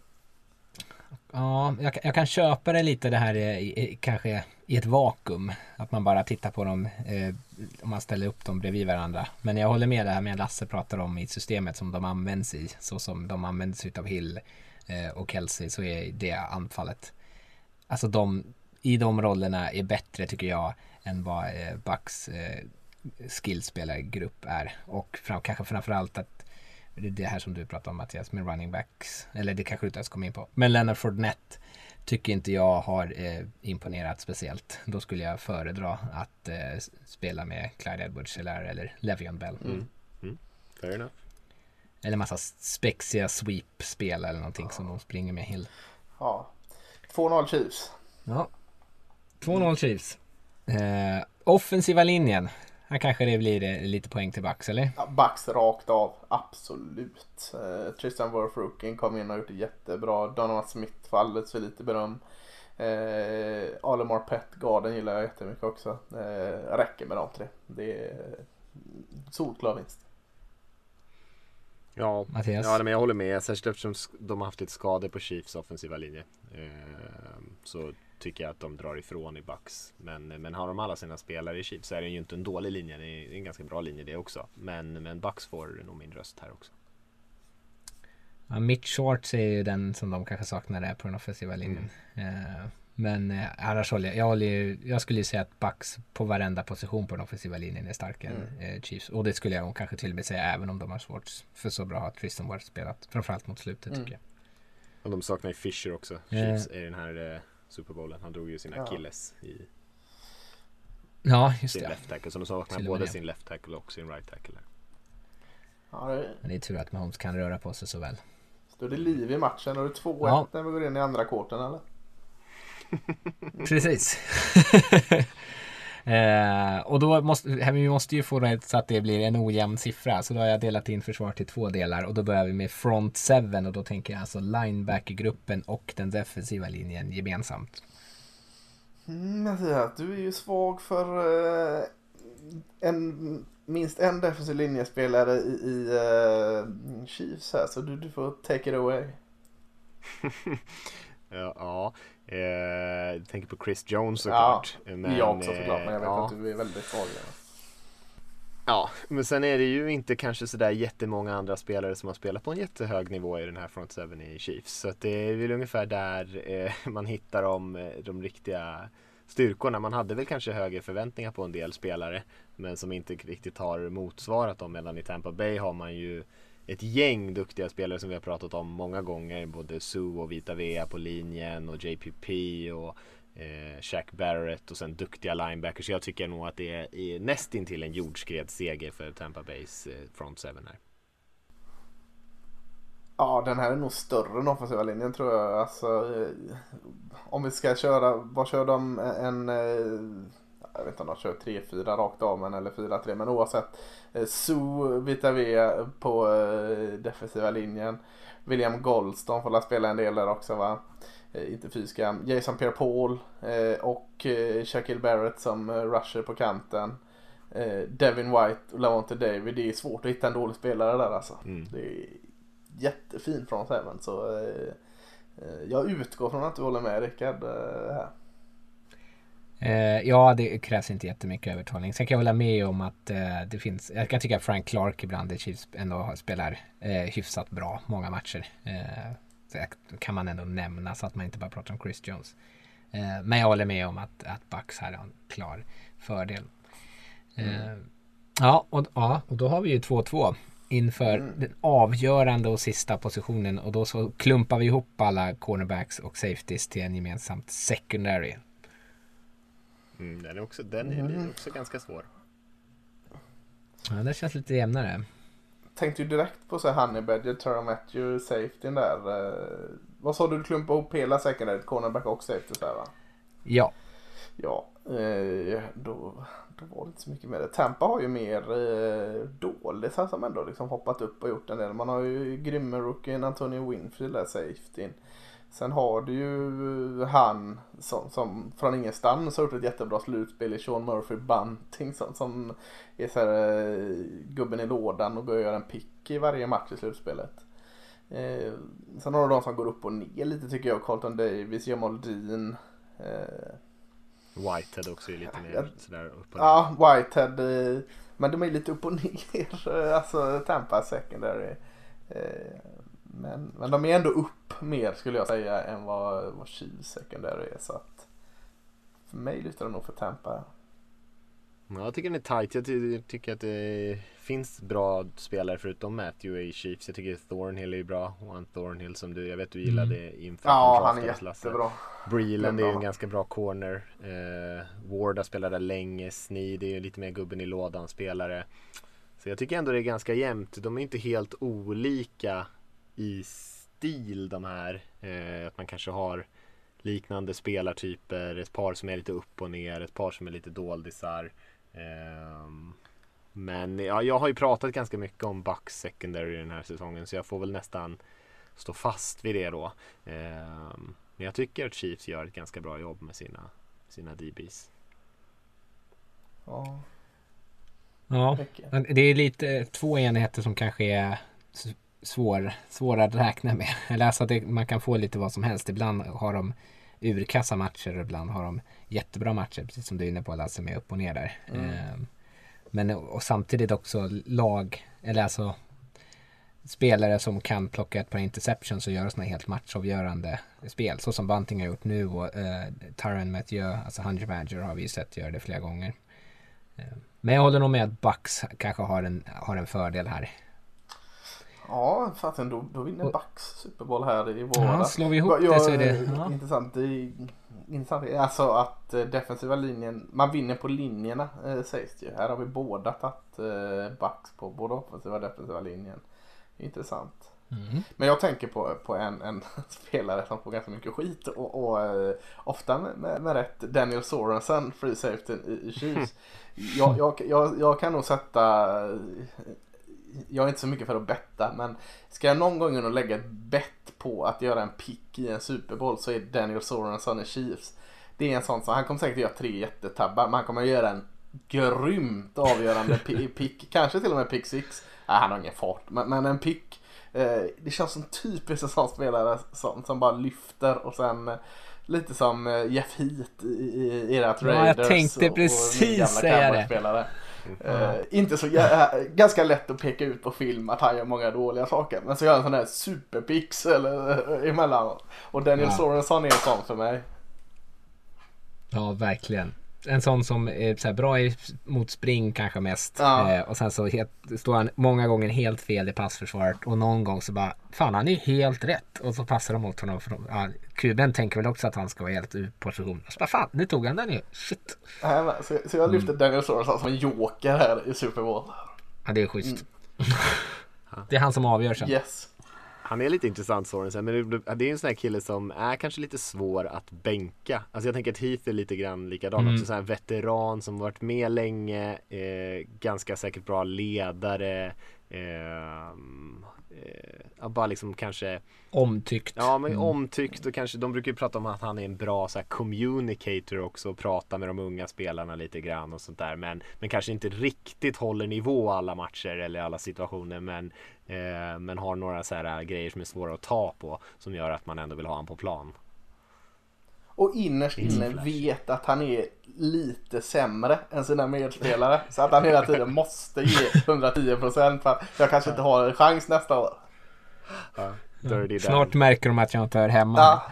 Ja, jag, kan- jag kan köpa det lite det här i, i, kanske i ett vakuum. Att man bara tittar på dem eh, om man ställer upp dem bredvid varandra. Men jag håller med det här med Lasse pratar om i systemet som de används i. Så som de används utav Hill eh, och Kelsey så är det anfallet. Alltså de i de rollerna är bättre tycker jag än vad eh, Bucks eh, skillspelargrupp är. Och fram, kanske framförallt att det är det här som du pratade om Mattias med running backs. Eller det kanske du inte ens kom in på. Men Leonard Fournette tycker inte jag har eh, imponerat speciellt. Då skulle jag föredra att eh, spela med Clyde Edwards eller, eller Le'Veon Bell. Fair enough. Eller massa spexiga sweep-spel eller någonting som de springer med Hill. ja. 2-0 Chiefs. Ja. 2-0 Chiefs. Eh, offensiva linjen. Här kanske det blir eh, lite poäng till Bucks, eller? Ja, Bucks rakt av, absolut. Eh, Tristan Wirth Rookin kom in och gjort det jättebra. Donovan Smith får alldeles för lite beröm. Eh, Alemar Pet Garden gillar jag jättemycket också. Eh, räcker med de tre. Det är solklar vinst. Ja, Mattias? ja men jag håller med. Särskilt eftersom de har haft lite skador på Chiefs offensiva linje. Eh, så tycker jag att de drar ifrån i Bucks. Men, men har de alla sina spelare i Chiefs så är det ju inte en dålig linje. Det är en ganska bra linje det också. Men, men Bucks får nog min röst här också. Ja, Mitch Shorts är ju den som de kanske saknar där på den offensiva linjen. Eh, men eh, annars håller jag, jag, håller ju, jag skulle ju säga att Bucks på varenda position på den offensiva linjen är starkare än eh, Chiefs. Och det skulle jag kanske till och med säga även om de har svårt. För så bra har Tristan Ward spelat. Framförallt mot slutet tycker jag. Och de saknar ju Fisher också. Chiefs i den här Super Bowlen. Han drog ju sin Ja. Achilles i Ja, just sin det. left tackle. Så de saknar både sin left tackle och sin right tackle. Ja, det Men det är tur att Mahomes kan röra på sig så väl. står det liv i matchen. Är det 2-1 Ja. när vi går in i andra kvarten eller? Precis. eh, och då måste vi måste ju få det så att det blir en ojämn siffra. Så då har jag delat in försvar till två delar och då börjar vi med front seven och då tänker jag alltså linebackergruppen och den defensiva linjen gemensamt. Mm, Mattias, du är ju svag för eh, en, minst en defensiv linjespelare i, i eh, Chiefs här. Så du, du får take it away. Ja, ja. Eh, tänker på Chris Jones Ja, såklart. men, jag också såklart, men jag vet eh, ja. att du är väldigt svag. Ja, men sen är det ju inte kanske sådär jättemånga andra spelare som har spelat på en jättehög nivå i den här front seven i Chiefs. Så att det är väl ungefär där eh, man hittar de, eh, de riktiga styrkorna. Man hade väl kanske högre förväntningar på en del spelare men som inte riktigt har motsvarat dem. Medan i Tampa Bay har man ju ett gäng duktiga spelare som vi har pratat om många gånger. Både Sue och Vita Vea på linjen och JPP och eh, Shaq Barrett och sen duktiga linebackers. Så jag tycker nog att det är, är nästintill en jordskredsseger för Tampa Bays eh, front seven här. Ja, den här är nog större än offensiva linjen tror jag. Alltså, eh, om vi ska köra, vad kör de en, eh, jag vet inte om de kör 3-4 rakt av men eller 4-3 men oavsett. Eh, Sue Vitavea på eh, defensiva linjen. William Goldstone får la spela en del där också va. Eh, inte fysiska. Jason Pierre-Paul eh, och eh, Shaquille Barrett som rusher på kanten. Devin White och Lavonte David. Det är svårt att hitta en dålig spelare där alltså. Mm. Det är jättefin från Seven så jag utgår från att du håller med Rickard här. Eh, ja, det krävs inte jättemycket övertalning. Sen kan jag hålla med om att eh, det finns, jag kan tycka att Frank Clark ibland i Chiefs ändå spelar eh, hyfsat bra många matcher. Eh, kan man ändå nämna så att man inte bara pratar om Chris Jones. Eh, men jag håller med om att, att Bucks här har en klar fördel. Eh, ja, och, ja, och då har vi ju 2-2 inför den avgörande och sista positionen och då så klumpar vi ihop alla cornerbacks och safeties till en gemensamt secondary. Mm, den är också, den är också ganska svår. Ja, det känns lite jämnare. Tänkte ju direkt på så här Honey Badger, Terra Matthew, safetyn där. Eh, vad sa du, du klumpade ihop hela secondary, cornerback och safety så här va? Ja, Ja, eh, då, då var det inte så mycket med det. Tampa har ju mer eh, dålisar som ändå liksom hoppat upp och gjort en del. Man har ju grymme rookien Antonio Winfield där, safetyn. Sen har du ju han som, som från ingenstans har gjort ett jättebra slutspel i Sean Murphy Bunting som, som är så här, eh, gubben i lådan och går och gör en pick i varje match i slutspelet. Eh, sen har du de som går upp och ner lite tycker jag. Carlton Davis, Jamal Dean. Eh, Whitehead också är lite mer sådär upp och ner. Ja, Whitehead. eh, Men de är lite upp och ner. Alltså Tampa secondary. Eh, Men, men de är ändå upp mer skulle jag säga än vad, vad Chiefs secondary är. Så att för mig lyfter de nog för Tampa. Ja, jag tycker den är tight. Jag ty- tycker att det finns bra spelare förutom Matthew i Chiefs. Jag tycker Thornhill är bra. Och Thornhill som du, jag vet du gillade inför Ja, han är jättebra. Breland är ju en ganska bra corner. Eh, Ward har spelat där länge. Sneed är ju lite mer gubben i lådan spelare. Så jag tycker ändå det är ganska jämnt. De är inte helt olika i stil de här. Eh, att man kanske har liknande spelartyper. Ett par som är lite upp och ner. Ett par som är lite doldisar. Ehm, men ja, jag har ju pratat ganska mycket om Bucks secondary den här säsongen. Så jag får väl nästan stå fast vid det då. Ehm, men jag tycker att Chiefs gör ett ganska bra jobb med sina, sina DBs. Ja, ja. det är lite två enheter som kanske är svår, svåra att räkna med. Eller alltså det, man kan få lite vad som helst. Ibland har de urkassa matcher och ibland har de jättebra matcher. Precis som du är inne på Lasse med upp och ner där. Mm. Eh, men och samtidigt också lag, eller alltså spelare som kan plocka ett par interceptions och göra sådana helt matchavgörande spel. Så som Bunting har gjort nu och eh, Tyron Mathieu, alltså Hunter Badger har vi ju sett göra det flera gånger. Eh, men jag håller nog med att Bucks kanske har en, har en fördel här. Ja, fasen då, då vinner Bucks Super Bowl här i Ja, våras. slår vi ihop Ja, det så är det... Ja. Intressant. Är intressant. Alltså att eh, defensiva linjen, man vinner på linjerna eh, sägs det ju. Här har vi båda tagit eh, Bucks på både offensiva och defensiva linjen. Intressant. Mm. Men jag tänker på, på en, en spelare som får ganska mycket skit och, och eh, ofta med, med, med rätt Daniel Sorensen, free safety i, i Chiefs. Jag, jag, jag, jag kan nog sätta jag är inte så mycket för att betta men ska jag någon gång och lägga ett bett på att göra en pick i en Super Bowl så är Daniel Sorensen i Chiefs. Det är en sån som, han kommer säkert göra tre jättetabbar men han kommer göra en grymt avgörande pi- pick. Kanske till och med pick six. Nej, han har ingen fart men, men en pick. Eh, det känns som typiskt en sån spelare som, som bara lyfter och sen eh, Lite som eh, Jeff Heath i, i, i ert Ja, jag Raiders. tänkte och- och precis gamla säga det. cowboyspelare. Eh, inte så jä- ganska lätt att peka ut på film att han gör många dåliga saker. Men så gör han sån där superpix eller emellan. Och Daniel Ja. Sorensen är en sån för mig. Ja, verkligen. En sån som är så här bra i, mot spring kanske mest. Ja. Eh, och sen så helt, står han många gånger helt fel i passförsvaret. Och någon gång så bara, fan han är helt rätt. Och så passar de mot honom. För de, ja, kuben tänker väl också att han ska vara helt ur position. Så bara, fan nu tog han den ju. Shit. Nej, men, Så, så jag lyfter Daniel Sorensen som en joker här i Super Bowl. Ja, det är schysst. det är han som avgör sen. Yes. Han är lite intressant Sorensen, men det, det är en sån här kille som är kanske lite svår att bänka. Alltså jag tänker att Heath är lite grann likadan Mm. också, sån här veteran som varit med länge, eh, ganska säkert bra ledare. Eh, eh, ja, bara liksom kanske Omtyckt. Ja men omtyckt och kanske de brukar ju prata om att han är en bra så här, communicator också och prata med de unga spelarna lite grann och sånt där men, men kanske inte riktigt håller nivå alla matcher eller alla situationer men, eh, men har några så här grejer som är svåra att ta på som gör att man ändå vill ha han på plan. Och innerst inne vet att han är lite sämre än sina medspelare. Så att han hela tiden måste ge 110% för att jag kanske inte har en chans nästa år. Ja, Snart märker de att jag inte hör hemma. Ja,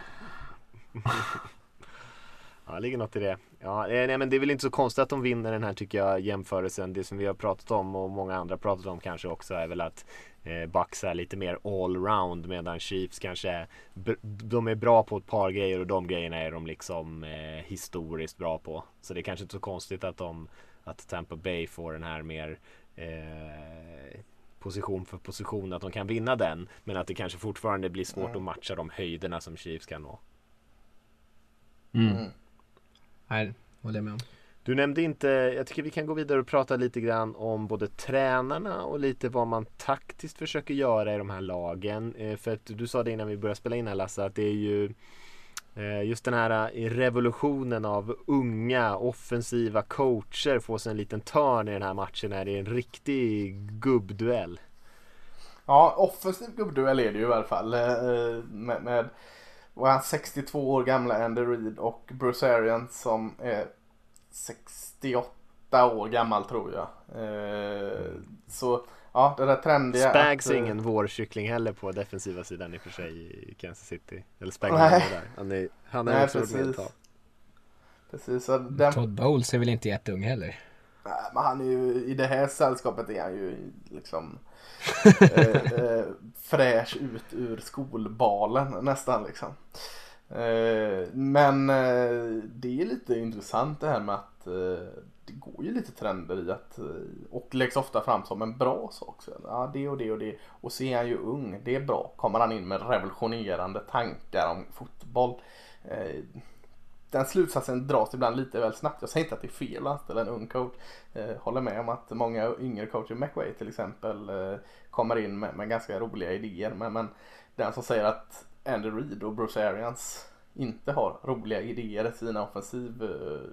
Ja, det ligger något i det. Ja, eh, nej, men det är väl inte så konstigt att de vinner den här tycker jag jämförelsen. Det som vi har pratat om och många andra pratat om kanske också är väl att Bucks är lite mer allround medan Chiefs kanske är, de är bra på ett par grejer och de grejerna är de liksom eh, historiskt bra på. Så det är kanske inte så konstigt att de att Tampa Bay får den här mer eh, position för position att de kan vinna den men att det kanske fortfarande blir svårt att matcha de höjderna som Chiefs kan nå. Mm. Nej, håller jag med om. Du nämnde inte, jag tycker vi kan gå vidare och prata lite grann om både tränarna och lite vad man taktiskt försöker göra i de här lagen. Eh, för att du sa det innan vi började spela in här Lasse, att det är ju eh, just den här eh, revolutionen av unga offensiva coacher får sig en liten törn i den här matchen när det är en riktig gubbduell. ja offensiv gubbduell är det ju i alla fall. Med, med han, 62 år gamla Andy Reid och Bruce Arians som är 68 år gammal tror jag. Eh, Så ja, det där trendiga. Spags att, är eh, ingen vårkyckling heller på defensiva sidan i och för sig i Kansas City. Eller Spags Nej. är där. Han är, han är Nej, också precis. Precis, så den, Todd Bowles är väl inte jätteung heller. Nej, men han är ju, i det här sällskapet är han ju liksom eh, eh, fräsch ut ur skolbalen nästan liksom. Eh, men eh, det är lite intressant det här med att Eh, det går ju lite trender i att eh, och läggs ofta fram som en bra sak. Så, ja, det och det och det. Och så är han ju ung, det är bra. Kommer han in med revolutionerande tankar om fotboll. Eh, den slutsatsen dras ibland lite väl snabbt. Jag säger inte att det är fel att anställa en ung coach. Eh, håller med om att många yngre coacher, McWay till exempel, eh, kommer in med, med ganska roliga idéer. Men, men den som säger att Andy Reid och Bruce Arians inte har roliga idéer i sina offensiv, eh,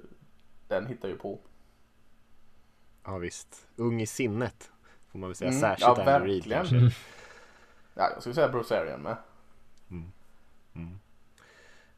den hittar ju på. Ja visst, ung i sinnet får man väl säga, Mm, särskilt ja, Andy Reid verkligen. kanske. Ja, jag skulle säga Bruce Arian med.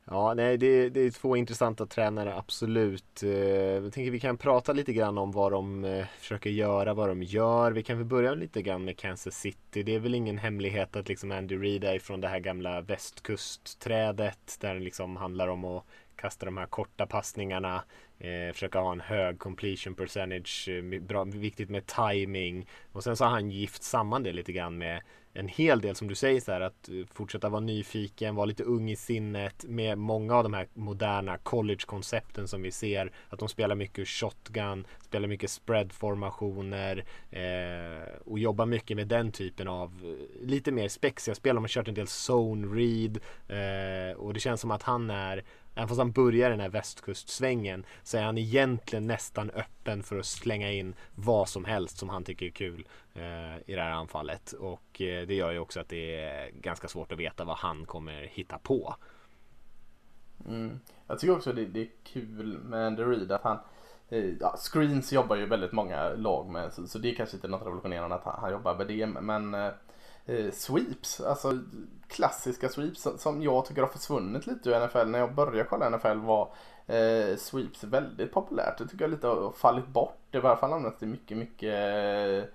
Ja, nej, det, det är två intressanta tränare, absolut. Eh, Jag tänker vi kan prata lite grann om vad de eh, försöker göra, vad de gör. Vi kan väl börja lite grann med Kansas City. Det är väl ingen hemlighet att liksom Andy Reid är från det här gamla västkustträdet där det liksom handlar om att kasta de här korta passningarna, eh, försöka ha en hög completion percentage, eh, bra, viktigt med timing och sen så har han gift samman det lite grann med en hel del som du säger så här att eh, fortsätta vara nyfiken, vara lite ung i sinnet med många av de här moderna college-koncepten som vi ser. Att de spelar mycket shotgun, spelar mycket spread-formationer eh, och jobbar mycket med den typen av eh, lite mer spexiga spel. De har kört en del zone read eh, och det känns som att han är Även fast han börjar den här västkustsvängen så är han egentligen nästan öppen för att slänga in vad som helst som han tycker är kul eh, i det här anfallet. Och eh, det gör ju också att det är ganska svårt att veta vad han kommer hitta på. Mm. Jag tycker också det, det är kul med Andy Reid att han eh, ja, Screens jobbar ju väldigt många lag med så, så det är kanske inte något revolutionerande att han, han jobbar med det men eh, eh, sweeps, alltså klassiska sweeps som jag tycker har försvunnit lite ur NFL. När jag började kolla NFL var eh, sweeps väldigt populärt. Det tycker jag lite har fallit bort. I varje fall används det mycket, mycket eh,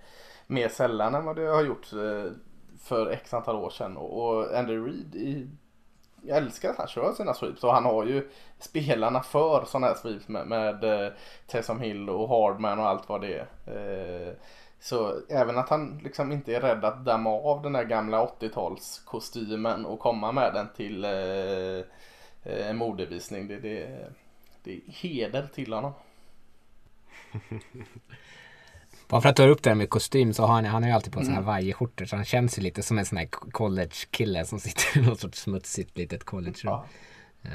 mer sällan än vad det har gjort eh, för x antal år sedan. Och, och Andy Reid i jag älskar att han kör sina sweeps och han har ju spelarna för sådana här sweeps med, med eh, Hill och Hardman och allt vad det är. Eh, Eh, så även att han liksom inte är rädd att damma av den där gamla 80-talskostymen och komma med den till eh, en modevisning. Det, det, det är heder till honom. Bara för att ta upp det här med kostym så har han, han har ju alltid på sig mm. här vajerskjortor så han känns ju lite som en sån här college-kille som sitter i något sorts smutsigt litet college-rum. Ja. Uh,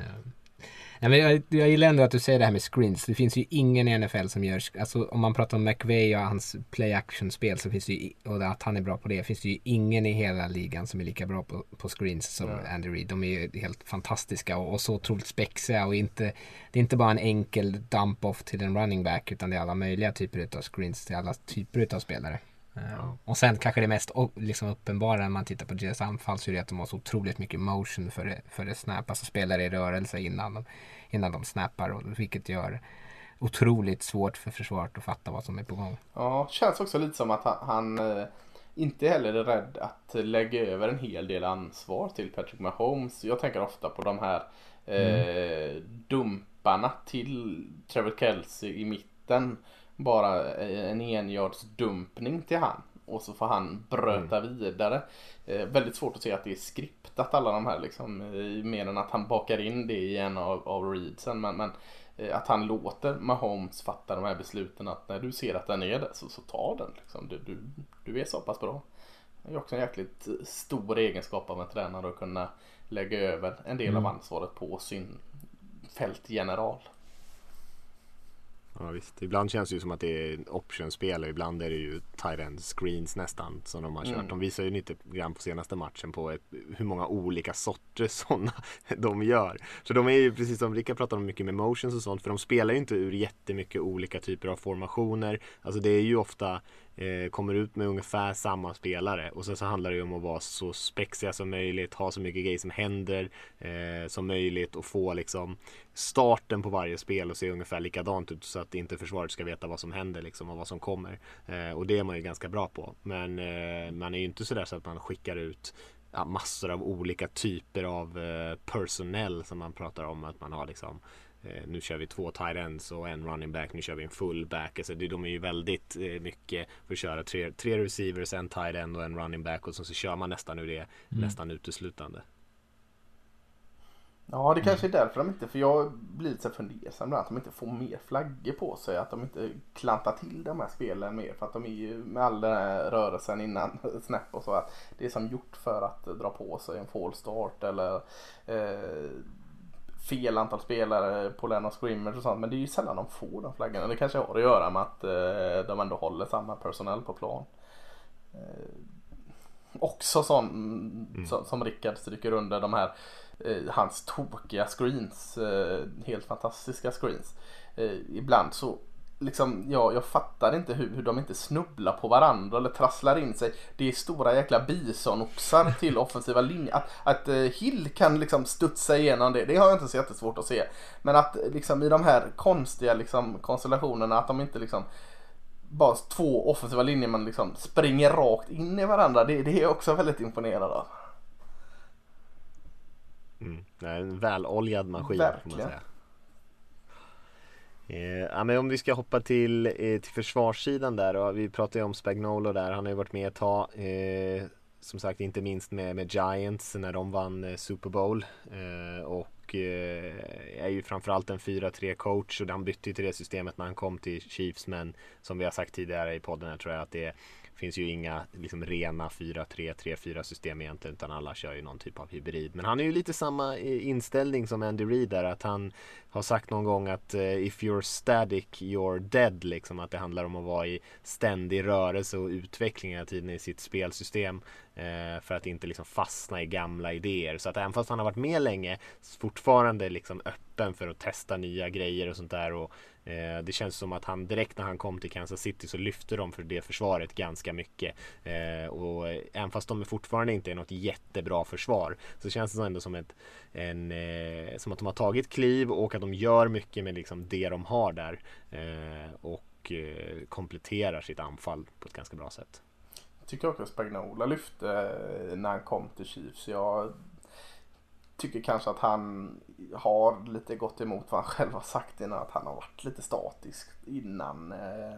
Nej, men jag, jag gillar ändå att du säger det här med screens. Det finns ju ingen i NFL som gör, alltså om man pratar om McVay och hans play action spel så finns det ju, och att han är bra på det, finns det ju ingen i hela ligan som är lika bra på, på screens som mm. Andy Reid. De är ju helt fantastiska och, och så otroligt spexiga och inte, det är inte bara en enkel dump off till en running back utan det är alla möjliga typer av screens till alla typer av spelare. Ja. Och sen kanske det mest liksom uppenbara när man tittar på deras anfall så är det att de har så otroligt mycket motion för det, för det snap, alltså spelar i rörelse innan de, innan de snappar och, vilket gör otroligt svårt för försvaret att fatta vad som är på gång. Ja, känns också lite som att han, han eh, inte heller är rädd att lägga över en hel del ansvar till Patrick Mahomes. Jag tänker ofta på de här eh, mm. dumparna till Trevor Kelsey i mitten bara en enjardsdumpning till han. Och så får han bröta mm. vidare. Eh, väldigt svårt att se att det är skriptat alla de här liksom. Eh, mer än att han bakar in det i en av, av readsen. Men, men eh, att han låter Mahomes fatta de här besluten. Att när du ser att den är det så, så ta den. Liksom. Du, du, du är så pass bra. Det är också en jäkligt stor egenskap av en tränare att kunna lägga över en del mm. av ansvaret på sin fältgeneral. Ja visst, ibland känns det ju som att det är optionspel och ibland är det ju tight screens nästan som de har kört. Mm. De visar ju lite grann på senaste matchen på ett, hur många olika sorters sådana de gör. Så de är ju precis som Rickard pratade om mycket med motions och sånt för de spelar ju inte ur jättemycket olika typer av formationer. Alltså det är ju ofta eh, kommer ut med ungefär samma spelare och sen så handlar det ju om att vara så spexiga som möjligt, ha så mycket grejer som händer eh, som möjligt och få liksom starten på varje spel och se ungefär likadant ut så att inte försvaret ska veta vad som händer liksom och vad som kommer. Eh, och det är man ju ganska bra på. Men eh, man är ju inte sådär så att man skickar ut ja, massor av olika typer av eh, personell som man pratar om att man har liksom Eh, nu kör vi två tight ends och en running back. Nu kör vi en fullback. Alltså det, de är ju väldigt eh, mycket för att köra tre, tre receivers, en tight end och en running back och så, så kör man nästan ur det mm. nästan uteslutande. Ja, det kanske är därför de inte, för jag blir lite fundersam att de inte får mer flaggor på sig. Att de inte klantar till de här spelen mer. För att de är ju med all den här rörelsen innan snap och så. Att det är som gjort för att dra på sig en fall start eller eh, fel antal spelare på Lennart Scrimmage och sånt. Men det är ju sällan de får de flaggorna. Det kanske har att göra med att eh, de ändå håller samma personell på plan. Eh, också sån mm. som, som Rickard stryker under de här eh, hans tokiga screens. Helt fantastiska screens. Ibland så liksom, ja, jag fattar inte hur, hur de inte snubblar på varandra eller trasslar in sig. Det är stora jäkla bisonoxar till offensiva linjer. Att, att uh, Hill kan liksom studsa igenom det, det har jag inte så jättesvårt att se. Men att liksom i de här konstiga liksom, konstellationerna, att de inte liksom bara två offensiva linjer man liksom springer rakt in i varandra. Det, det är jag också väldigt imponerad av. Mm. Det är en väloljad maskin Verkligen. får man säga. Eh, ja, men om vi ska hoppa till, eh, till försvarssidan där och vi pratade ju om Spagnolo där, han har ju varit med ett tag. Eh, som sagt inte minst med, med Giants när de vann eh, Super Bowl. Eh, och eh, är ju framförallt en 4-3 coach och han bytte ju till det systemet när han kom till Chiefs. Men som vi har sagt tidigare i podden här tror jag att det är finns ju inga liksom rena 4-3, 3-4 system egentligen utan alla kör ju någon typ av hybrid. Men han är ju lite samma eh, inställning som Andy Reid där att han har sagt någon gång att eh, if you're static you're dead liksom att det handlar om att vara i ständig rörelse och utveckling hela tiden i sitt spelsystem eh, för att inte liksom fastna i gamla idéer. Så att även fast han har varit med länge fortfarande liksom öppen för att testa nya grejer och sånt där och Eh, det känns som att han direkt när han kom till Kansas City så lyfte de för det försvaret ganska mycket. Eh, och även fast de fortfarande inte är något jättebra försvar så känns det ändå som, ett, en, eh, som att de har tagit kliv och att de gör mycket med liksom det de har där. Eh, och eh, kompletterar sitt anfall på ett ganska bra sätt. Jag tycker också att Spagnola lyfte eh, när han kom till Chiefs. Jag tycker kanske att han har lite gått emot vad han själv har sagt innan. Att han har varit lite statisk innan. Eh,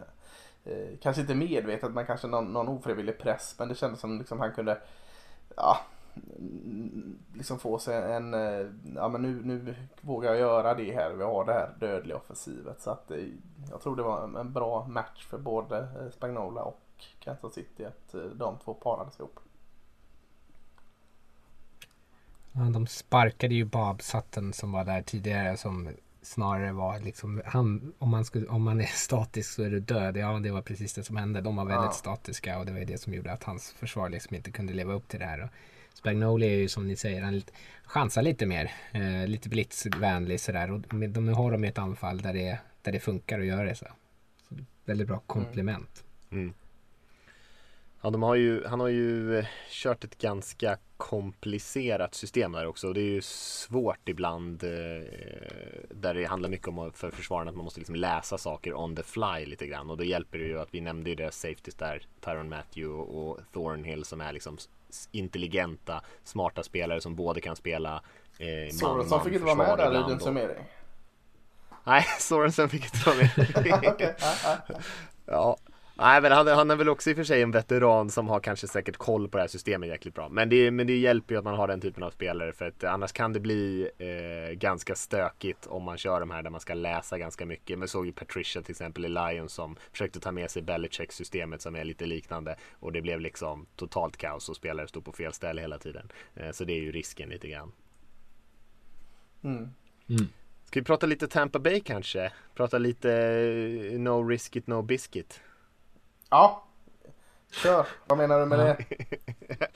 eh, kanske inte medvetet men kanske någon, någon ofrivillig press. Men det kändes som liksom han kunde ja, liksom få sig en, eh, ja men nu, nu vågar jag göra det här. Vi har det här dödliga offensivet. Så att eh, jag tror det var en, bra match för både eh, Spagnola och Kansas City att de två parades ihop. Ja, de sparkade ju Bob Sutton som var där tidigare som snarare var liksom, han, om, man skulle, om man är statisk så är du död. Ja, det var precis det som hände. De var väldigt ja. statiska och det var det som gjorde att hans försvar liksom inte kunde leva upp till det här. Och Spagnoli är ju som ni säger, han chansar lite mer. Eh, lite blitzvänlig sådär. Och med, nu har de ett anfall där det, där det funkar att göra det så. så väldigt bra komplement. Mm. Mm. Ja, de har ju, han har ju eh, kört ett ganska komplicerat system där också. Det är ju svårt ibland eh, där det handlar mycket om för försvararna att man måste liksom läsa saker on the fly lite grann. Och då hjälper det ju att vi nämnde ju deras safeties där, Tyron Matthew och Thornhill som är liksom intelligenta, smarta spelare som både kan spela eh, Sorensen fick inte vara med där i din summering. Nej, Sorensen fick inte vara med. ja, Nej men han, han är väl också i och för sig en veteran som har kanske säkert koll på det här systemet jäkligt bra. Men det, men det hjälper ju att man har den typen av spelare för att annars kan det bli eh, ganska stökigt om man kör de här där man ska läsa ganska mycket. Men såg ju Patricia till exempel i Lions som försökte ta med sig Belichick systemet som är lite liknande och det blev liksom totalt kaos och spelare stod på fel ställe hela tiden. Eh, så det är ju risken lite grann. Mm. Mm. Ska vi prata lite Tampa Bay kanske? Prata lite eh, No Risk It No Biscuit. Ja, kör. Vad menar du med det?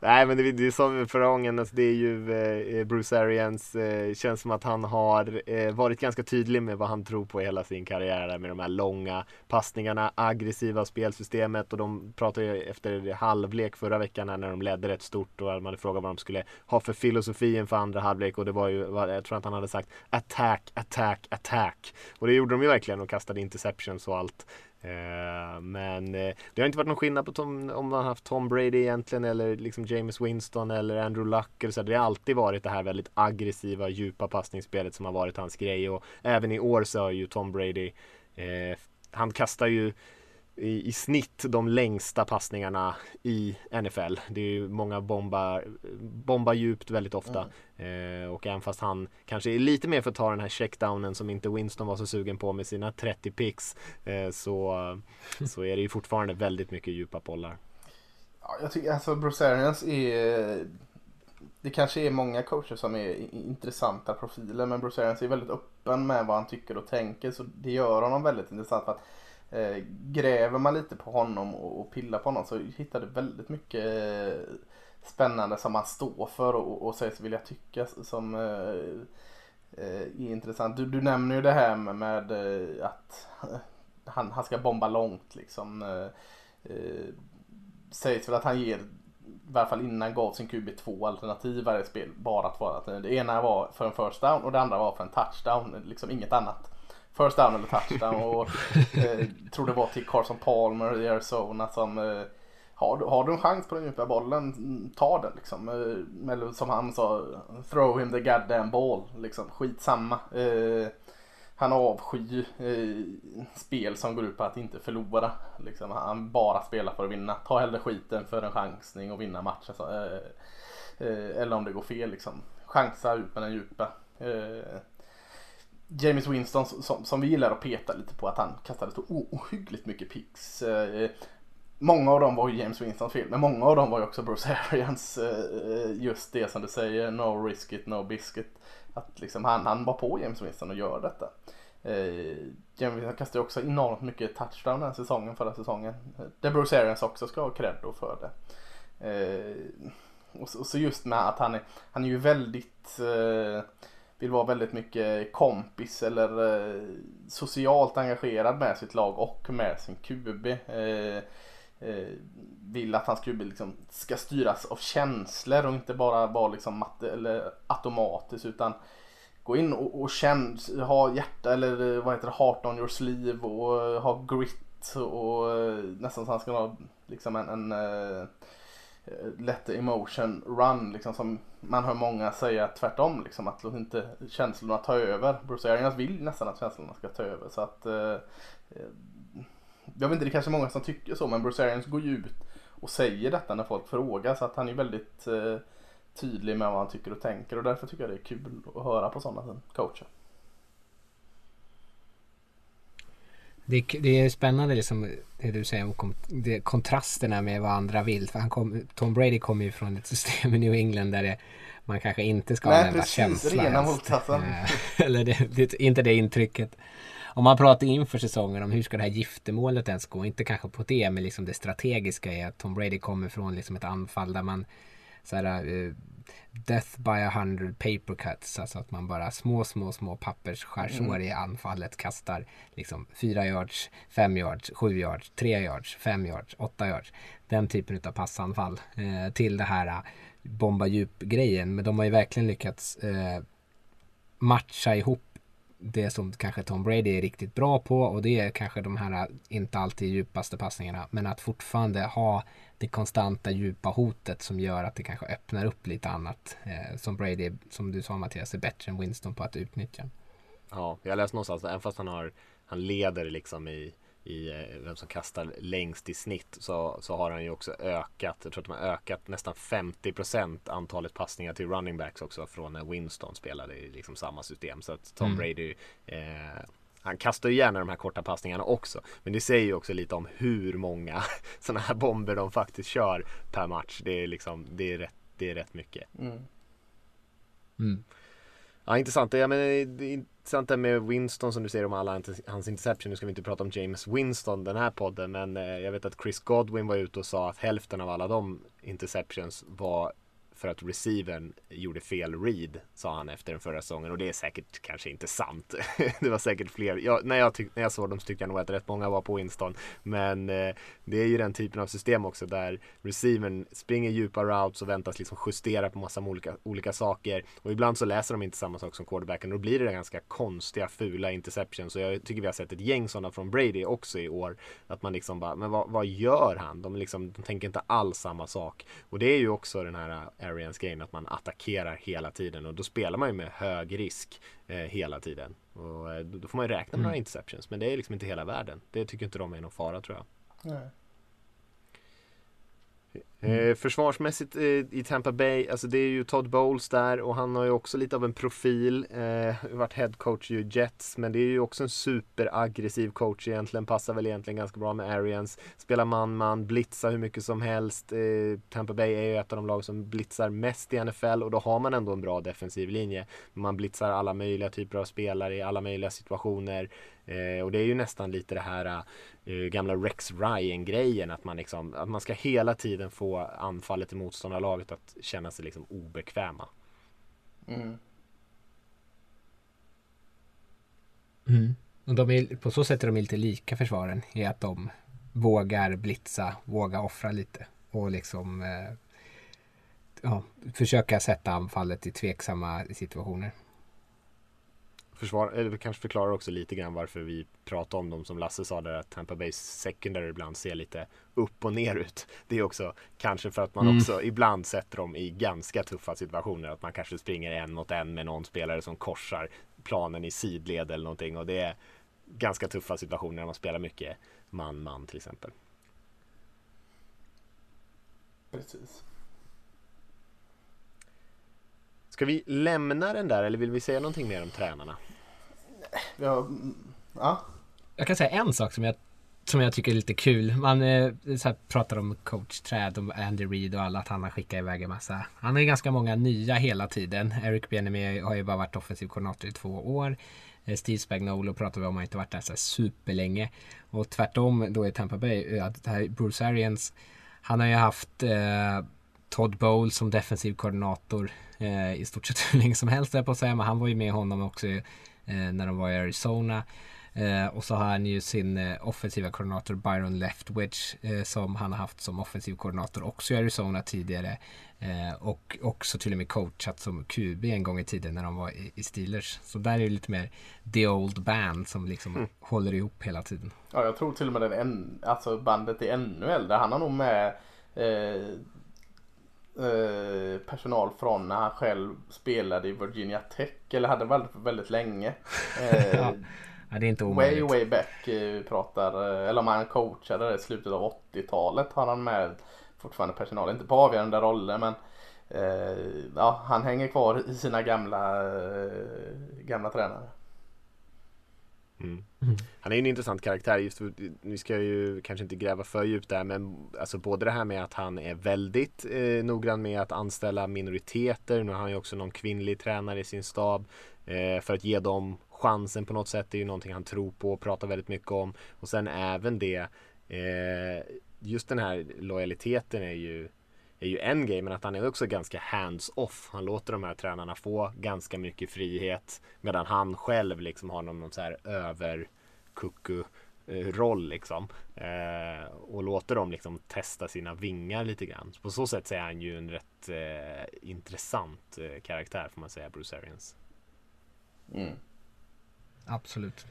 Nej men det, det är som förra gången, alltså det är ju eh, eh, Bruce Arians, eh, känns som att han har eh, varit ganska tydlig med vad han tror på i hela sin karriär med de här långa passningarna, aggressiva spelsystemet och de pratade ju efter halvlek förra veckan när de ledde rätt stort och man hade frågat vad de skulle ha för filosofi inför andra halvlek och det var ju, jag tror att han hade sagt attack, attack, attack och det gjorde de ju verkligen och kastade interceptions och allt Eh, men eh, det har inte varit någon skillnad på Tom, om man haft Tom Brady egentligen eller liksom James Winston eller Andrew Luck. Eller så. Det har alltid varit det här väldigt aggressiva, djupa passningsspelet som har varit hans grej. Och även i år så har ju Tom Brady, eh, han kastar ju i, i snitt de längsta passningarna i NFL. Det är ju många bomba, bomba djupt väldigt ofta. Mm. Eh, och även fast han kanske är lite mer för att ta den här checkdownen som inte Winston var så sugen på med sina 30 picks. Eh, så, så är det ju fortfarande väldigt mycket djupa bollar. Ja, jag tycker alltså Bruce Arians är det kanske är många coacher som är intressanta profiler men Bruce Arians är väldigt öppen med vad han tycker och tänker så det gör honom väldigt intressant. för att eh, gräver man lite på honom och, och pillar på honom så hittar du väldigt mycket eh, spännande som han står för och, och sägs vilja tycka som eh, eh, är intressant. Du, du nämner ju det här med, med eh, att han, han ska bomba långt liksom. Eh, eh, sägs väl att han ger, i varje fall innan gav sin QB två alternativ varje spel. Bara två alternativ. Det ena var för en first down och det andra var för en touchdown. Liksom inget annat. First down eller touchdown och eh, tror det var till Carson Palmer i Arizona som eh, har, du, har du en chans på den djupa bollen, ta den liksom. Eh, eller som han sa, throw him the goddamn ball. Liksom, skitsamma. Eh, han avskyr eh, spel som går ut på att inte förlora. Liksom, han bara spelar för att vinna. Ta hellre skiten för en chansning och vinna matchen. Alltså, eh, eh, eller om det går fel liksom. Chansa ut med den djupa. Eh, James Winston som, som vi gillar att peta lite på att han kastade så ohyggligt mycket picks. Eh, många av dem var ju James Winstons fel men många av dem var ju också Bruce Arians. Eh, just det som du säger, no risk it, no biscuit. Att liksom han, han var på James Winston och gör detta. Eh, James Winston kastade också enormt mycket touchdown den säsongen förra säsongen. Det Bruce Arians också ska ha cred för det. Eh, och, så, och, så, just med att han är, han är ju väldigt eh, vill vara väldigt mycket kompis eller eh, socialt engagerad med sitt lag och med sin QB. Eh, eh, vill att hans QB liksom ska styras av känslor och inte bara vara liksom matte, eller automatiskt utan gå in och, och känn, ha hjärta eller eh, vad heter det, heart on your sleeve och eh, ha grit och eh, nästan så han ska ha liksom en, en Eh, lätt let the emotion run liksom som man hör många säga tvärtom liksom att låt inte känslorna ta över. Bruce Arians vill nästan att känslorna ska ta över så att eh, eh, jag vet inte, det är kanske många som tycker så men Bruce Arians går ju ut och säger detta när folk frågar så att han är väldigt eh, tydlig med vad han tycker och tänker och därför tycker jag det är kul att höra på sådana coacher. Det, det är spännande liksom det du säger om det, kontrasterna med vad andra vill. För han kom, Tom Brady kommer ju från ett system i New England där det, man kanske inte ska använda känsla. Nej precis, rena motsatsen. Eh, eller det, det, inte det intrycket. Om man pratar inför säsongen om hur ska det här giftermålet ens gå. Inte kanske på det men liksom det strategiska är att Tom Brady kommer från liksom ett anfall där man så här, uh, Death by a hundred paper cuts. Alltså att man bara små, små, små pappersskärsår mm. i anfallet kastar liksom fyra yards, fem yards, sju yards, tre yards, fem yards, åtta yards. Den typen av passanfall eh, till det här uh, bomba djup-grejen. Men de har ju verkligen lyckats eh, matcha ihop det som kanske Tom Brady är riktigt bra på och det är kanske de här eh, inte alltid djupaste passningarna men att fortfarande ha det konstanta djupa hotet som gör att det kanske öppnar upp lite annat eh, som Brady, som du sa Mattias, är bättre än Winston på att utnyttja. Ja, jag läste någonstans, även fast han har han leder liksom i i eh, vem som kastar längst i snitt så, så har han ju också ökat, jag tror att de har ökat nästan 50% antalet passningar till running backs också från när Winston spelade i liksom samma system. Så att Tom mm. Brady eh, han kastar ju gärna de här korta passningarna också. Men det säger ju också lite om hur många sådana här bomber de faktiskt kör per match. Det är liksom, det är rätt, det är rätt mycket. Mm. Mm. Ja, intressant. Ja, men eh, det är intressant det med Winston som du säger om alla hans interception. Nu ska vi inte prata om James Winston den här podden, men eh, jag vet att Chris Godwin var ute och sa att hälften av alla de interceptions var för att receivern gjorde fel read, sa han efter den förra säsongen. Och det är säkert kanske inte sant. det var säkert fler. Jag, när, jag när jag såg dem så tyckte jag nog att rätt många var på Winston. Men eh, det är ju den typen av system också där receivern springer djupa routes och väntas liksom justera på massa olika, olika saker. Och ibland så läser de inte samma sak som quarterbacken. Och då blir det ganska konstiga, fula interceptions. Så jag tycker vi har sett ett gäng sådana från Brady också i år. Att man liksom bara, men vad, vad gör han? De, liksom, de tänker inte alls samma sak. Och det är ju också den här eh, Arians grejen att man attackerar hela tiden och då spelar man ju med hög risk eh, hela tiden. Och eh, då får man ju räkna med mm. några interceptions men det är liksom inte hela världen. Det tycker inte de är någon fara tror jag. Nej. Mm. Eh, försvarsmässigt eh, i Tampa Bay, alltså det är ju Todd Bowles där och han har ju också lite av en profil. Eh, varit headcoach i Jets, men det är ju också en superaggressiv coach egentligen. Passar väl egentligen ganska bra med Arians. Spelar man-man, blitzar hur mycket som helst. Eh, Tampa Bay är ju ett av de lag som blitzar mest i NFL och då har man ändå en bra defensiv linje. Man blitzar alla möjliga typer av spelare i alla möjliga situationer. Eh, och det är ju nästan lite det här eh, gamla Rex Ryan-grejen. Att man, liksom, att man ska hela tiden få anfallet i motståndarlaget att känna sig liksom obekväma. Mm. Mm. Och de är, på så sätt är de lite lika försvaren i att de vågar blitza, vågar offra lite och liksom eh, ja, försöka sätta anfallet i tveksamma situationer. Försvar, eller kanske förklarar också lite grann varför vi pratar om dem som Lasse sa där att Tampa Bay secondary ibland ser lite upp och ner ut. Det är också kanske för att man mm. också ibland sätter dem i ganska tuffa situationer. Att man kanske springer en mot en med någon spelare som korsar planen i sidled eller någonting och det är ganska tuffa situationer när man spelar mycket man-man till exempel. Precis. Ska vi lämna den där eller vill vi säga någonting mer om tränarna? Ja, mm, ja. Jag kan säga en sak som jag, som jag tycker är lite kul. Man eh, så här, pratar om coachträd, om Andy Reid och alla, att han har skickat iväg en massa. Han har ju ganska många nya hela tiden. Eric Bieniemy har ju bara varit offensiv koordinator i två år. Eh, Steve Spagnuolo pratar vi om, har inte varit där så superlänge. Och tvärtom då i Tampa Bay, att Bruce Arians, han har ju haft eh, Todd Bowles som defensiv koordinator eh, i stort sett hur länge som helst på att säga, men han var ju med honom också eh, när de var i Arizona. Eh, och så har han ju sin eh, offensiva koordinator Byron Leftwich eh, som han har haft som offensiv koordinator också i Arizona tidigare. Eh, och också till och med coachat som QB en gång i tiden när de var i, i Steelers. Så där är det lite mer the old band som liksom mm. håller ihop hela tiden. Ja, jag tror till och med den en, alltså bandet är ännu äldre. Han har nog med eh, personal från när han själv spelade i Virginia Tech eller hade väldigt, väldigt länge. Eh, ja. det är inte omöjligt. Way, way back eh, pratar, eller om han coachade det i slutet av 80-talet har han med fortfarande personal, inte på avgörande roller men ja, han hänger kvar i sina gamla, gamla tränare. Mm. Han är en intressant karaktär. Just vi ska ju kanske inte gräva för djupt där men alltså både det här med att han är väldigt eh, noggrann med att anställa minoriteter. Nu har han ju också någon kvinnlig tränare i sin stab eh, för att ge dem chansen på något sätt. Det är ju någonting han tror på och pratar väldigt mycket om. Och sen även det eh, just den här lojaliteten är ju är ju en grej, men att han är också ganska hands-off. Han låter de här tränarna få ganska mycket frihet medan han själv liksom har någon så här överkucku roll liksom. Eh, och låter dem liksom testa sina vingar lite grann. på så sätt så är han ju en rätt eh, intressant eh, karaktär får man säga, Bruce Arians. Mm. Absolut.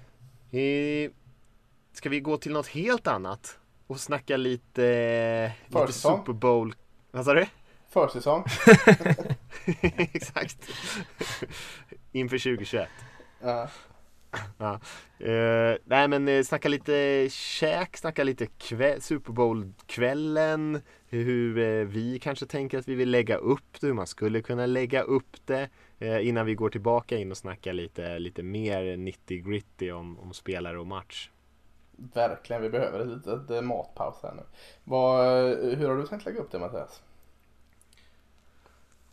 ska vi gå till något helt annat? Och snacka lite, lite Super Bowl vad sa du? Försäsong. Exakt. Inför 2021. Ja. ja. Uh, nej men uh, snacka lite käk, snacka lite Super Bowl-kvällen. Hur uh, vi kanske tänker att vi vill lägga upp det, hur man skulle kunna lägga upp det. innan vi går tillbaka in och snackar lite, lite mer 90 gritty om, om spelare och match. Verkligen, vi behöver ett litet eh, matpaus här nu. Vad, eh, hur har du tänkt lägga upp det Mattias?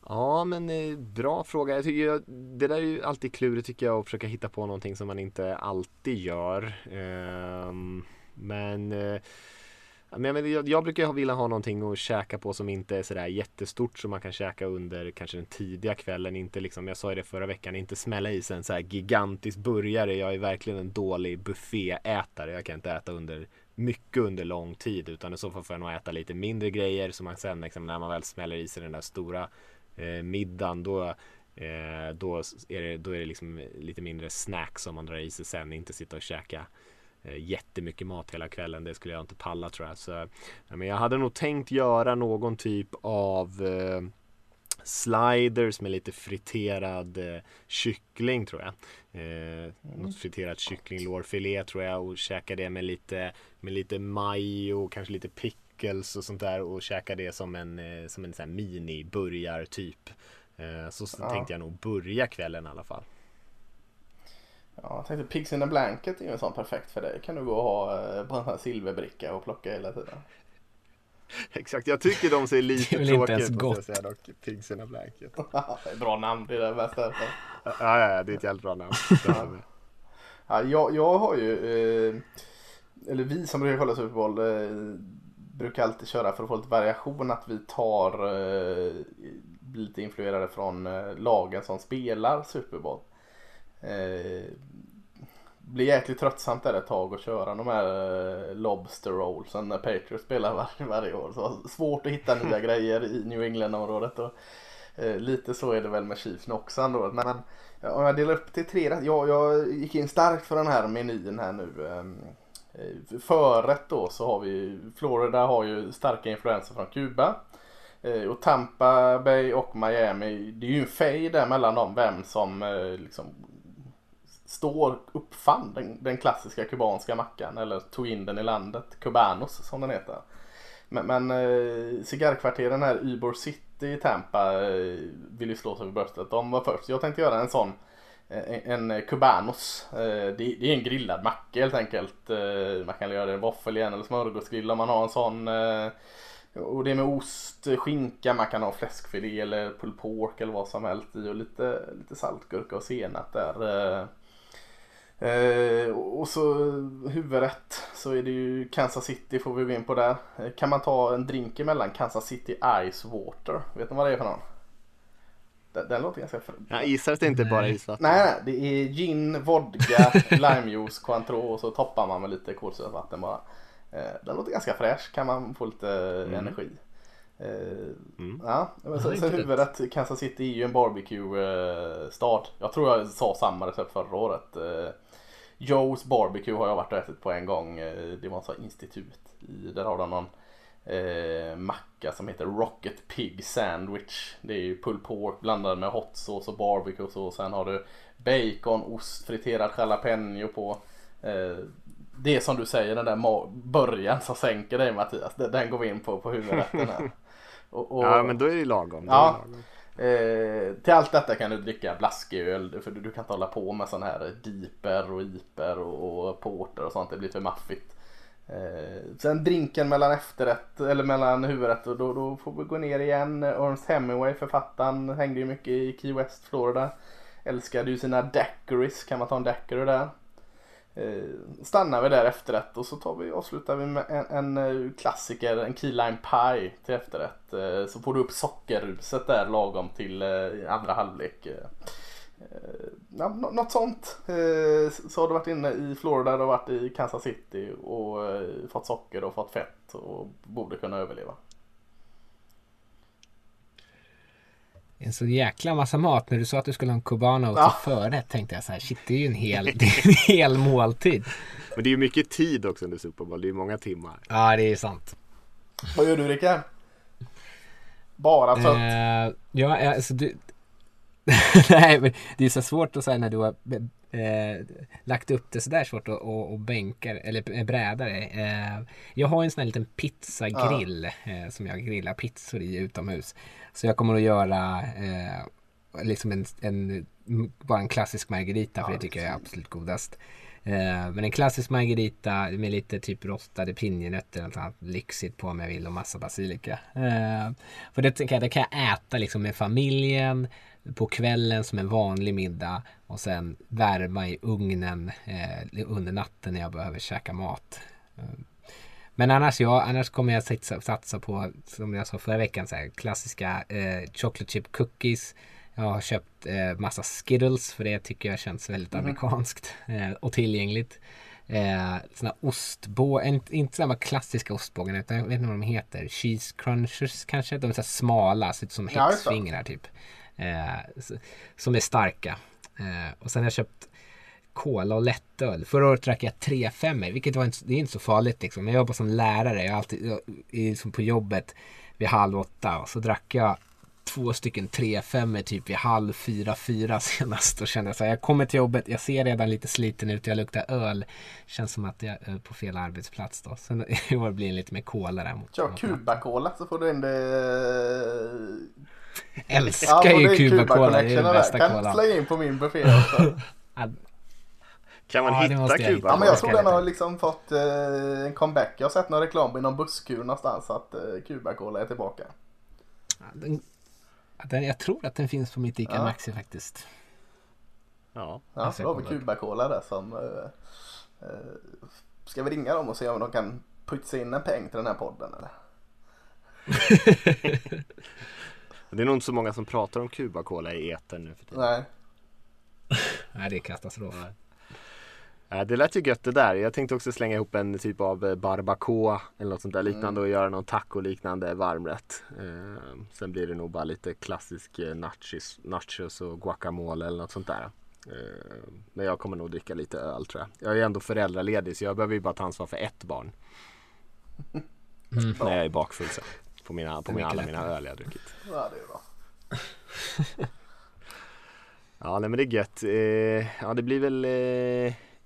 Ja men eh, bra fråga. Jag tycker, det där är ju alltid klurigt tycker jag att försöka hitta på någonting som man inte alltid gör. Ehm, men eh, men jag, jag brukar vilja ha någonting att käka på som inte är sådär jättestort som man kan käka under kanske den tidiga kvällen. Inte liksom, jag sa ju det förra veckan, inte smälla i sig en så här gigantisk burgare. Jag är verkligen en dålig bufféätare. Jag kan inte äta under mycket under lång tid utan i så fall får jag nog äta lite mindre grejer som man sen liksom, när man väl smäller i sig den där stora eh, middagen då eh, då är det, då är det liksom lite mindre snacks som man drar i sig sen, inte sitta och käka Eh, jättemycket mat hela kvällen. Det skulle jag inte palla tror jag. Så, men jag hade nog tänkt göra någon typ av eh, sliders med lite friterad eh, kyckling tror jag. Eh, mm. Något friterat kycklinglårfilé tror jag och käka det med lite, med lite majo, kanske lite pickles och sånt där och käka det som en, eh, som en sån mini burgar typ. Eh, så ja. tänkte jag nog börja kvällen i alla fall. Ja, jag tänkte Pigs in a Blanket är ju en sån perfekt för dig. Kan du gå och ha eh, på en sån här silverbricka och plocka hela tiden. Exakt, jag tycker de ser lite tråkiga ut måste jag säga dock. Pigs in a Blanket. det är bra namn, det är det bästa. Ja, ja, ja, det är ett jävligt bra namn. ja, jag, jag har ju, eh, eller vi som brukar kolla Super Bowl eh, brukar alltid köra för att få lite variation att vi tar eh, lite influerade från eh, lagen som spelar Super Bowl. Eh, blir jäkligt tröttsamt där ett tag att köra de här eh, Lobster Rollsen när Patriots spelar var, varje år. Så svårt att hitta nya grejer i New England-området. Och, eh, lite så är det väl med Chiefs också ändå. Men, om jag delar upp till tre rätt. Ja, jag gick in starkt för den här menyn här nu. ehm, eh, Förrätt då så har vi Florida har ju starka influenser från Kuba. Eh, Och Tampa Bay och Miami, det är ju en fej där mellan dem vem som eh, liksom står, uppfann den, den klassiska kubanska mackan eller tog in den i landet, Cubanos som den heter. Men, men eh, cigarrkvarteren här, Ybor City i Tampa eh, vill ju slå sig för bröstet. De var först. Jag tänkte göra en sån, eh, en, en Cubanos. Eh, det, det är en grillad macka helt enkelt. Eh, man kan göra det i våffel igen eller smörgåsgrill om man har en sån. Eh, och det är med ost, skinka, man kan ha fläskfilé eller pulled pork eller vad som helst i och lite, lite saltgurka och senap där. Eh. Eh, och så huvudrätt så är det ju Kansas City får vi gå in på där. Eh, kan man ta en drink emellan Kansas City Ice Water? Vet ni vad det är för någon? Den, den låter ganska... fr- att det inte bara isvatten. Nej, nej, det är gin, vodka, limejuice, Cointreau och så toppar man med lite kolsyrat bara. Eh, den låter ganska fräsch, kan man få lite energi. Eh, Ja, men så, Ja, så huvudrätt Kansas City är ju en barbecue-stad. Jag tror jag sa samma recept förra året. Joe's Barbecue har jag varit och ätit på en gång. Eh, Det var här institut. Där har de någon eh, macka som heter Rocket Pig Sandwich. Det är ju pulled pork blandad med hot sauce och barbecue och Sen har du bacon, ost, friterad jalapeno på. Eh, det som du säger, den där början som sänker dig Mattias. Den, den går vi in på på huvudrätten här. Och, och, Ja men då är det lagom. Då Ja. är det lagom. Eh, till allt detta kan du dricka blasköl för du, du kan inte hålla på med sån här diper och iper och, och porter och sånt. Det blir för maffigt. Eh, sen drinken mellan efterrätt eller mellan huvudrätt och då, då får vi gå ner igen. Ernest Hemingway författaren hängde ju mycket i Key West, Florida. Älskade ju sina daiquiris. Kan man ta en daiquiri där? Eh, stannar vi där efterrätt och så tar vi, avslutar vi med en, en eh, klassiker, en key lime pie till efterrätt. Eh, så får du upp sockerruset där lagom till andra halvlek. Ja, något sånt. Så har du varit inne i Florida, du har varit i Kansas City och fått socker och fått fett och borde kunna överleva. En så jäkla massa mat. När du sa att du skulle ha en cubano till Ja. förrätt tänkte jag så här, shit det är ju en hel, en hel måltid. Men det är ju mycket tid också under Super Bowl. Det är ju många timmar. Ja det är sant. Vad gör du Rickard? Bara sött? Eh, ja, alltså du... Nej, men det är så svårt att säga när du har eh, lagt upp det sådär svårt att och, och bänkar eller bräda det. Eh, jag har en sån här liten pizzagrill eh, som jag grillar pizzor i utomhus. Så jag kommer att göra eh, liksom en, en, bara en klassisk margarita för det tycker jag är absolut godast. Eh, men en klassisk margarita med lite typ rostade pinjenötter eller något annat lyxigt på om jag vill och massa basilika. Eh, för det, det kan jag äta liksom med familjen på kvällen som en vanlig middag och sen värma i ugnen eh, under natten när jag behöver käka mat. Men annars, ja, annars kommer jag satsa, satsa på, som jag sa förra veckan, så här, klassiska eh, chocolate chip cookies. Jag har köpt eh, massa Skittles för det tycker jag känns väldigt amerikanskt eh, och tillgängligt. Eh, såna ostbågar, inte, samma klassiska ostbågarna utan jag vet inte vad de heter. Cheese crunchers kanske? De är så smala, ser ut som Ja, häxfingrar typ. Eh, som är starka. Eh, och sen har jag köpt cola och lättöl. Förra året drack jag tre femmor, vilket var inte, det är inte så farligt liksom. Jag jobbar som lärare, jag är alltid jag, är liksom på jobbet vid halv åtta och så drack jag två stycken tre femmor typ vid halv fyra, fyra senast och kände så här, jag kommer till jobbet, jag ser redan lite sliten ut, jag luktar öl. Känns som att jag är på fel arbetsplats då. Sen i år blir det lite mer cola där mot. Kör Cuba-cola så får du in det... Älskar får ju Cuba-cola, det är den bästa där. Kan kolan. slänga in på min buffé också. Ja, Kan man Ja, hitta måste jag Kuba? Ja men jag tror den har liksom fått eh, en comeback. Jag har sett någon reklam i någon busskur någonstans att eh, Cuba-cola är tillbaka. ja, den, jag tror att den finns på mitt ICA Ja. Maxi faktiskt. Ja. Ja, då har vi. Cuba-cola där som... Eh, eh, ska vi ringa dem och se om de kan pytsa in en peng till den här podden eller? Det är nog inte så många som pratar om Cuba Cola i etern nu för tiden. Nej. Nej, det är katastrof. Ja, det lät ju gött det där. Jag tänkte också slänga ihop en typ av eh, barbacoa eller något sånt där liknande och göra någon taco-liknande varmrätt. Eh, sen blir det nog bara lite klassisk eh, nachos, nachos och guacamole eller något sånt där. Eh, men jag kommer nog dricka lite öl tror jag. Jag är ändå föräldraledig så jag behöver ju bara ta ansvar för ett barn. När jag är bakfull sen. På, mina, på mina, alla mina öl jag har druckit. Ja, det är bra. Ja, nej, men det är gött. Eh, ja, det blir väl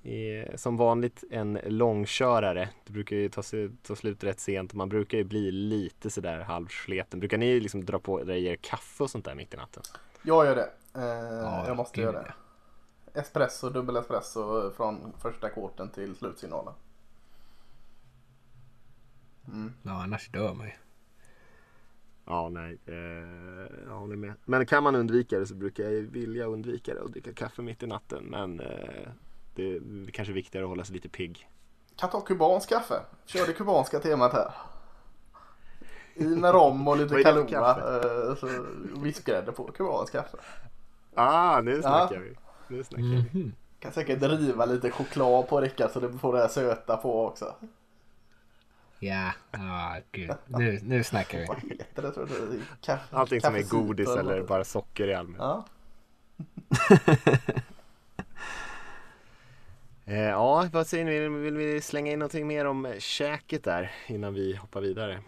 eh, som vanligt en långkörare. Det brukar ju ta, sig- ta slut rätt sent och man brukar ju bli lite sådär halvsleten. Brukar ni liksom dra på er kaffe och sånt där mitt i natten? Jag gör det. Eh, jag måste göra det. Espresso, dubbel espresso från första kvarten till slutsignalen. Ja, annars dör man ju. Ja, nej, eh, jag håller med. Men kan man undvika det så brukar jag vilja undvika det och dricka kaffe mitt i natten. Men eh, det är kanske viktigare att hålla sig lite pigg. Kan ta kubansk kaffe. Kör det kubanska temat här. I med rom och lite kalora. Eh, så vispgrädde på kubansk kaffe. Ah, nu snackar vi. Nu snackar vi. Kan säkert riva lite choklad på Rickard så det får det här söta på också. Ja, ja gud. Nu, nu snackar vi. Vad heter det tror du? Kaffe, Allting som är godis eller bara socker i allmänhet. Ja. Eh, ja, vad säger ni? Vill, vill vi slänga in någonting mer om käket där innan vi hoppar vidare?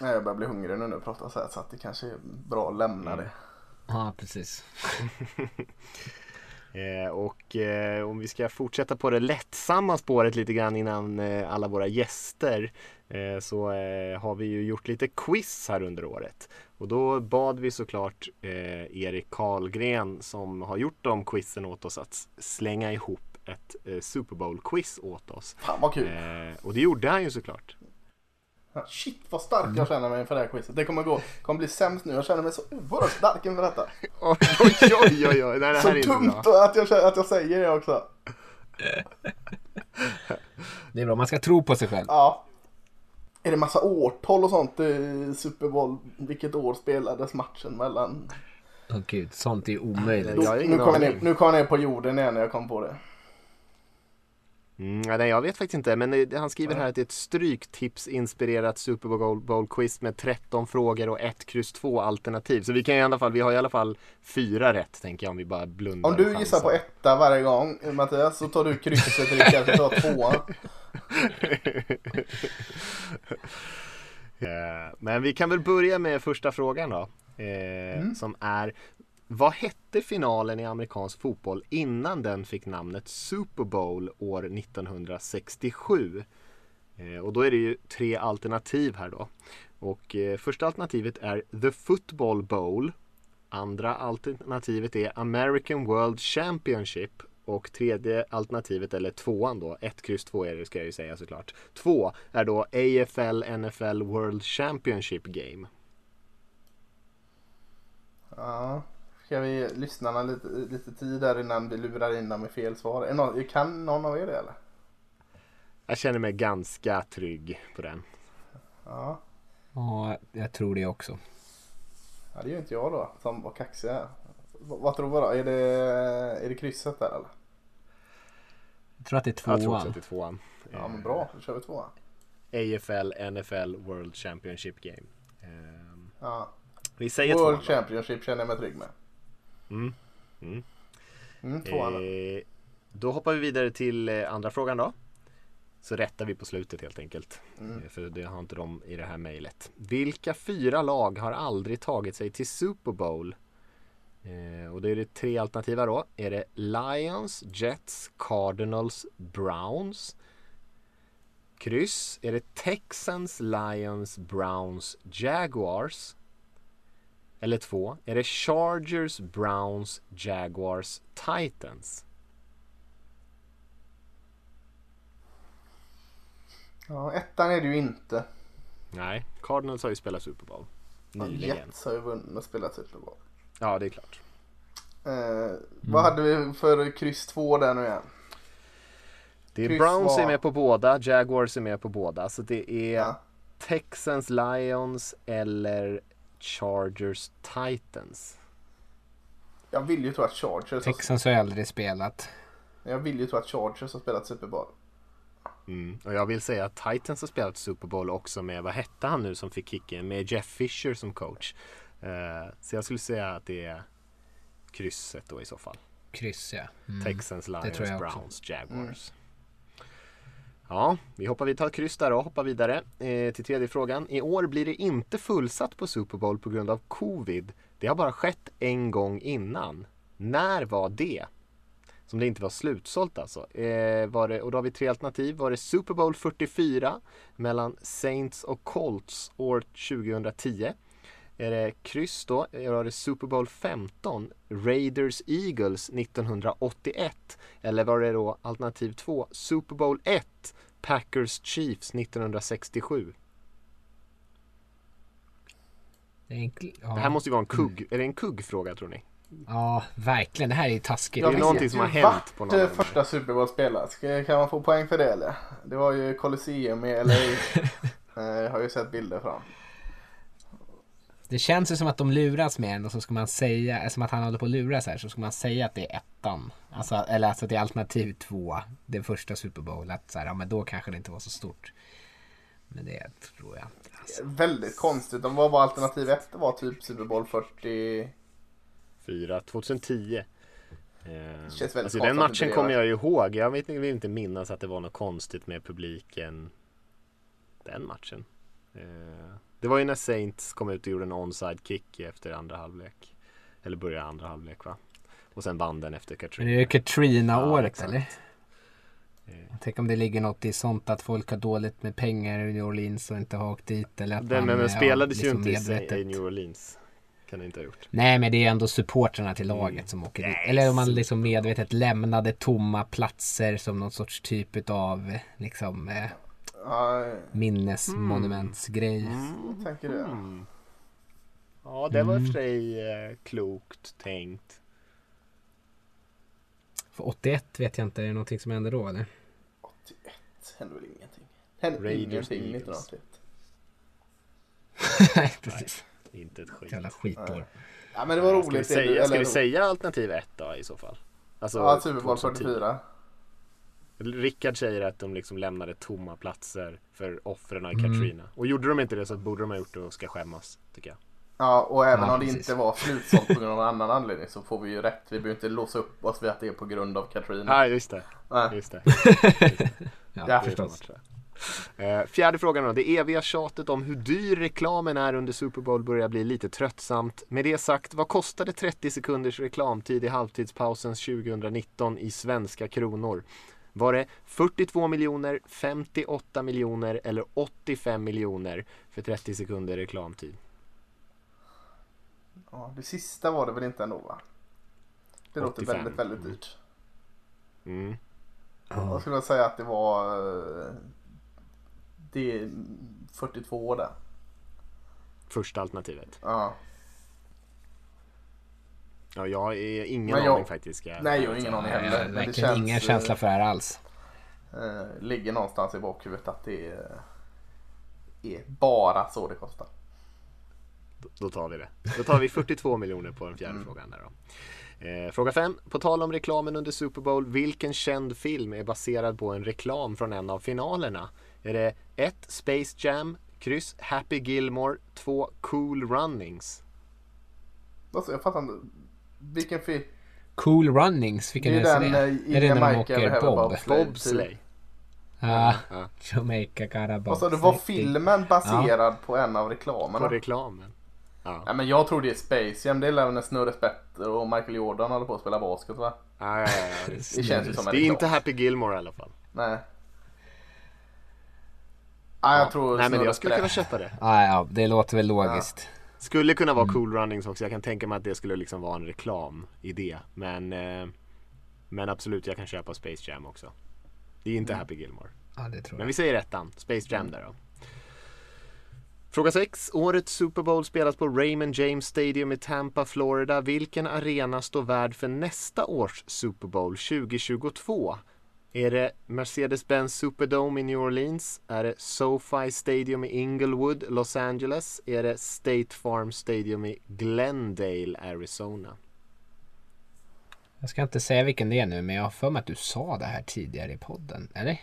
Nej, Jag börjar bli hungrig nu när jag pratar så här så att det kanske är bra att lämna det. Ja, precis. Eh, och eh, om vi ska fortsätta på det lättsamma spåret lite grann innan eh, alla våra gäster eh, så eh, har vi ju gjort lite quiz här under året. Och då bad vi såklart Erik Karlgren som har gjort de quizen åt oss att slänga ihop ett eh, Super Bowl-quiz åt oss. Fan vad kul. Eh, och det gjorde han ju såklart. Ja, Shit vad stark jag känner mig inför det här quizet. Det kommer gå, kommer bli sämst nu. Jag känner mig så oerhört stark inför detta. Oj, oj, oj, oj. Nej, det Så här är inte dumt att jag, att jag säger det också. Det är bra, man ska tro på sig själv. Ja. Är det massa årtal och sånt i Super Bowl? Vilket år spelades matchen mellan? Åh gud, sånt är omöjligt. Har nu, kommer jag ner, nu kommer jag ner på jorden igen när jag kom på det. Mm, nej, jag vet faktiskt inte, men eh, han skriver här att det är ett stryktipsinspirerat Super Bowl, Bowl quiz med 13 frågor och ett kryss 2 alternativ. Så vi kan i alla fall, vi har i alla fall fyra rätt tänker jag om vi bara blundar. Om du gissar på etta varje gång Mattias så tar du krysset Rickard så tar tvåan. Eh, Men vi kan väl börja med första frågan då. Eh, Som är vad hette finalen i amerikansk fotboll innan den fick namnet Super Bowl år 1967? Eh, och då är det ju tre alternativ här då. Och eh, första alternativet är The Football Bowl. Andra alternativet är American World Championship. Och tredje alternativet, eller tvåan då, 1, kryss 2 är det ska jag ju säga såklart. Två är då AFL NFL World Championship Game. Ja. Ska vi lyssna lite, lite tid där innan vi lurar in dem med fel svar? Någon, kan någon av er det eller? Jag känner mig ganska trygg på den. Ja. Ja, jag tror det också. ja det gör inte jag då som var kaxig här. V- vad tror vi då? Är det, är det krysset där eller? Jag tror att det är Jag tror också tvåan. att det är tvåan. Ja men bra, då kör vi tvåan. AFL NFL World Championship Game. Ehm, Ja. vi säger World tvåan. Championship känner jag mig trygg med. Mm. Mm. Mm. Eh, då hoppar vi vidare till eh, andra frågan då. Så rättar vi på slutet helt enkelt. Eh, För det har inte de i det här mejlet. Vilka fyra lag har aldrig tagit sig till Super Bowl? Eh, och då är det tre alternativa då. Är det Lions, Jets, Cardinals, Browns? Kryss. Är det Texans, Lions, Browns, Jaguars? Eller två. Är det Chargers, Browns, Jaguars, Titans? Ja, ettan är det ju inte. Nej, Cardinals har ju spelat Super Bowl. Nyligen. Jets har ju vunnit och spelat Super Bowl. Ja, det är klart. Eh, Vad hade vi för kryss två där nu igen? Det är Kryss Browns var- är med på båda, Jaguars är med på båda. Så det är Ja. Texans, Lions eller Chargers, Titans. Jag vill ju tro att Chargers har... Texans har jag aldrig spelat. Jag vill ju tro att Chargers har spelat Super Bowl. Mm. Och jag vill säga att Titans har spelat Super Bowl också med, vad hette han nu som fick kicken? Med Jeff Fisher som coach. Eh, så jag skulle säga att det är krysset då i så fall. Kryss ja. Mm. Texans, Lions. Browns, Jaguars. Ja, vi hoppar vi tar ett kryss där och hoppar vidare eh, till tredje frågan. I år blir det inte fullsatt på Super Bowl på grund av covid. Det har bara skett en gång innan. När var det? Som det inte var slutsålt alltså. Eh, var det, och då har vi tre alternativ. Var det Super Bowl 44 mellan Saints och Colts år 2010? Är det kryss då? Är det Super Bowl 15 Raiders Eagles 1981? Eller var det då alternativ 2 Super Bowl 1 Packers Chiefs 1967? Det, enkl- ja. Det här måste ju vara en kugg. Är det en kuggfråga tror ni? ja, verkligen. Det här är ju taskigt. Det är någonting som har hänt på någon första Super Bowl spelas. Kan man få poäng för det eller? Det var ju Colosseum i LA. Eh, Jag har ju sett bilder från. Det känns ju som att de luras med en och så ska man säga, som att han håller på att luras här, så ska man säga att det är ettan. Alltså, eller alltså att det är alternativ två, det första Super Bowl. Att så här, ja men då kanske det inte var så stort. Men det tror jag inte. Alltså. Väldigt konstigt. De var bara alternativ ett var typ Super Bowl 40. 4, 2010. Eh, känns väldigt alltså den matchen det kommer jag ju ihåg. Jag vet, vill inte minnas att det var något konstigt med publiken den matchen. Det var ju när Saints kom ut och gjorde en onside kick efter andra halvlek. Eller började andra halvlek va? Och sen vann den efter Katrina. det är ju Katrina-året exakt. eller? Tänk om det ligger något i sånt att folk har dåligt med pengar i New Orleans och inte har åkt dit. Eller att Den, man, men den ja, spelades liksom ju inte medvetet. i New Orleans. Kan det inte ha gjort. Nej men det är ändå supportrarna till laget som åker dit. Nej, Eller om man liksom medvetet lämnade tomma platser som någon sorts typ av liksom eh, Ja, minnesmonumentsgrej. jag tänker det. Mm. Ja, det var Mm. för sig eh, klokt tänkt. För 81 vet jag inte, är det någonting som händer då eller? 81 hände väl ingenting. Hände Raiders, ingenting Eagles. 1981. Nej precis. Inte ett skit. Jävla skitår. Ja men det var Ska vi, roligt. säga, ska vi säga alternativ 1 då i så fall? Alltså, Ja, Super Bowl 2010. 44. Rickard säger att de liksom lämnade tomma platser för offren i Mm. Katrina. Och gjorde de inte det så borde de ha gjort det och ska skämmas, tycker jag. Ja, och även Ja, om det precis. inte var slutsålt på en annan anledning så får vi ju rätt. Vi behöver inte låsa upp oss vid att det är på grund av Katrina. Ja, just det. Nej. Just det. Ja, Ja, förstås. Eh, fjärde frågan då. Det eviga tjatet om hur dyr reklamen är under Super Bowl börjar bli lite tröttsamt. Med det sagt, vad kostade 30 sekunders reklamtid i halvtidspausens 2019 i svenska kronor? Var det 42 miljoner, 58 miljoner eller 85 miljoner för 30 sekunder reklamtid? Ja, det sista var det väl inte ändå va? Det låter 85. väldigt, väldigt dyrt. Mm. Jag skulle säga att det var eh, det är 42 där. Första alternativet. Ja. Ja, jag har ingen Men jag- aning faktiskt. Jag Nej, jag har ingen aning Jag heller. Men det känns, ingen eh, känsla för det här alls. eh, ligger någonstans i bakhuvudet att det är, är bara så det kostar. Då- Då tar vi det. Då tar vi 42 miljoner på den fjärde frågan där då. Eh, fråga 5. På tal om reklamen under Super Bowl. Vilken känd film är baserad på en reklam från en av finalerna? Är det 1. Space Jam, kryss Happy Gilmore, 2. Cool Runnings? Alltså, jag fattar inte. Vilken film? Cool Runnings, vilken Det är, är det? den eh, är det när de åker bob? bobsleigh, typ. Ja, Ja. Jamaica got a Vad sa du, var filmen baserad på en av reklamerna? På reklamen. Ja. Ja, men jag tror det är Space Jam. Det är väl när Snurre Spetter och Michael Jordan håller på att spela basket va? Ja, ja, ja, ja. Det känns ju som en Det är inte Happy Gilmore i alla fall. Nej. Ja, jag tror Nej men jag skulle kunna köpa det. Ja, ja, det låter väl logiskt. Skulle kunna Mm. vara Cool Runnings också. Jag kan tänka mig att det skulle liksom vara en reklamidé. Men, eh, men absolut, jag kan köpa Space Jam också. Det är inte Mm. Happy Gilmore. Ja, Men jag. vi säger ettan. Space Jam där då. Fråga 6. Årets Super Bowl spelas på Raymond James Stadium i Tampa, Florida. Vilken arena står värd för nästa års Super Bowl 2022? Är det Mercedes-Benz Superdome i New Orleans? Är det SoFi Stadium i Inglewood, Los Angeles? Är det State Farm Stadium i Glendale, Arizona? Jag ska inte säga vilken det är nu men jag har för mig att du sa det här tidigare i podden. Eller?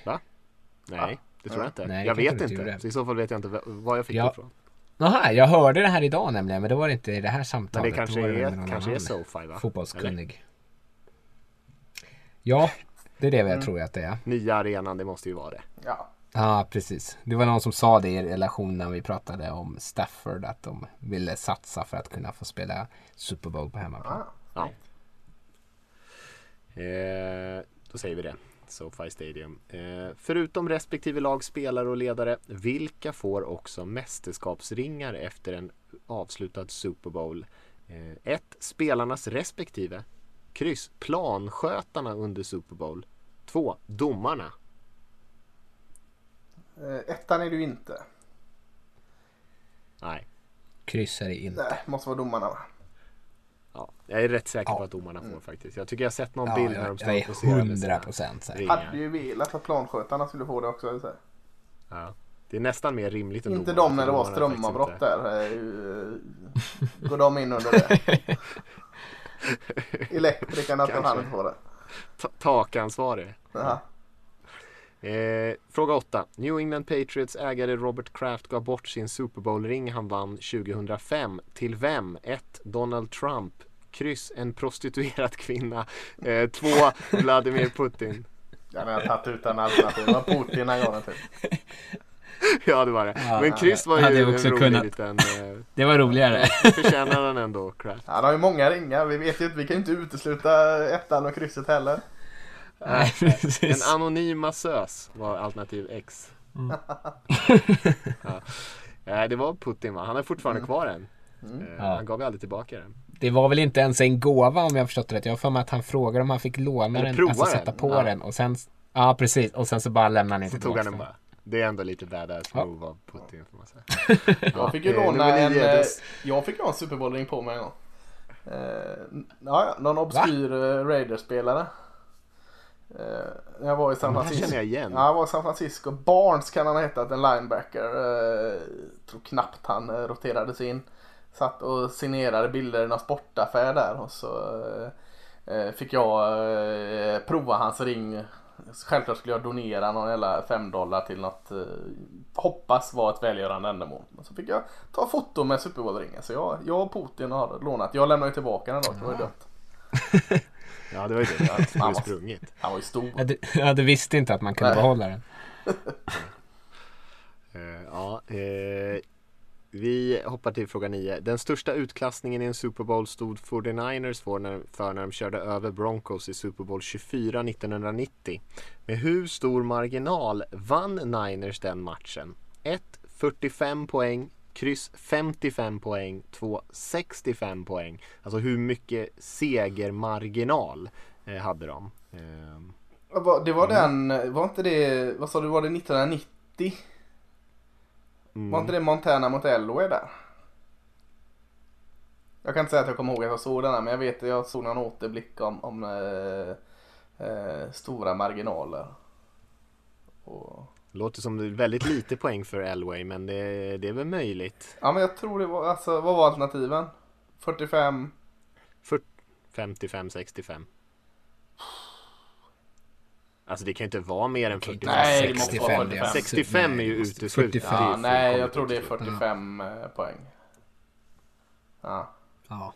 Nej, det tror jag inte. Nej, det jag kanske vet inte. Så I så fall vet jag inte v- var jag fick Ja. det ifrån. Jaha, jag hörde det här idag nämligen men det var inte i det här Men samtalet. det kanske Då var det med är, kanske är SoFi va? Eller? Fotbollskunnig. Ja, det är det jag Mm. tror att det är. Nya arenan, det måste ju vara det. Ja. Ja, precis. Det var någon som sa det i relation när vi pratade om Stafford att de ville satsa för att kunna få spela Super Bowl på hemmaplan. Ah. Ja. Eh, då säger vi det. SoFi Stadium. Eh, förutom respektive lag, spelare och ledare, vilka får också mästerskapsringar efter en avslutad Super Bowl? 1. spelarnas respektive. Kryss. Planskötarna under Super Bowl. 2. Domarna. Eh, ettan är du inte. Nej. Kryssar i in. Nej, måste vara domarna va? Ja, jag är rätt säker på Ja. att domarna får faktiskt. Jag tycker jag har sett någon Ja, bild när de jag, står jag och är poserar med hundra sina procent säker. Hade ju velat att planskötarna skulle få det också. jag säga. Ja. Det är nästan mer rimligt än Inte domarna, de när det var strömavbrott inte- där. Eh, Går de in under det? Elektrikerna ska han inte få det. Ta- Takansvarig. Jaha. Eh, fråga 8. New England Patriots ägare Robert Kraft gav bort sin Super Bowl-ring han vann 2005. Till vem? 1. Donald Trump. Kryss. En prostituerad kvinna. 2. Vladimir Putin. Ja, jag tagit ut den alternativet. Det var Putin den gången typ. ja, det var det. Ja, Men kryss var ju en rolig kunnat. liten... Eh, Det var roligare. förtjänar han ändå, Kraft. Han har ju många ringar. Vi vet ju inte. Vi kan ju inte utesluta ettan och krysset heller. Nej, En anonym massös var alternativ X. ja. Nej, det var Putin va? Han har fortfarande kvar den. Eh, Ja. Han gav ju aldrig tillbaka den. Det var väl inte ens en gåva om jag förstått det rätt. Jag har för mig att han frågade om han fick låna Eller den, alltså den. sätta på Ja. den och sen Ja precis och sen så bara lämnade han inte Så tog han den bara. Det är ändå lite badass Ja. move av Putin får man säga. Jag fick ju låna en... eh, Jag fick ha en Super Bowl-ring på mig en gång. Eh, ja, någon obskyr eh, Raiders-spelare. Eh, jag var i San Francisco. känner jag igen. Ja, jag var i San Francisco. Barnes kan han ha hetat, en linebacker. Eh, tror knappt han roterades in. Satt och signerade bilder i någon sportaffär där och så eh, fick jag prova hans ring. Självklart skulle jag donera någon jävla fem dollar till något, eh, hoppas var ett välgörande ändamål. Men så fick jag ta foto med Super Bowl-ringen. Så jag, jag och Putin har lånat. Jag lämnade ju tillbaka den då, det var ju dött. Ja det var ju det. Han var- sprungit. Han var ju stor. Jag, jag visste inte att man kunde Nej. behålla den. Eh, ja, eh, vi hoppar till fråga 9. Den största utklassningen i en Super Bowl stod 49ers för när, för när de körde över Broncos i Super Bowl 24 1990. Med hur stor marginal vann Niners den matchen? 1. 45 poäng. Kryss 55 poäng. 2. 65 poäng. Alltså hur mycket segermarginal eh, hade de? Vad- Det var den, var inte det, vad sa du, var det 1990? Mm. Var inte det Montana mot Elway där? Jag kan inte säga att jag kommer ihåg att jag såg den här, men jag vet att jag såg någon återblick om, om eh, eh, stora marginaler. Och, Låter som det är väldigt lite poäng för Elway men det, det är väl möjligt. ja men jag tror det var, alltså vad var alternativen? 45? 55, 65. Alltså det kan ju inte vara mer än 45. Nej, det måste vara 65, det är 45. 65 är ju uteslutet. 45. Ja, nej jag tror det är uteslutet. 45 eh, poäng. Ja. Ja,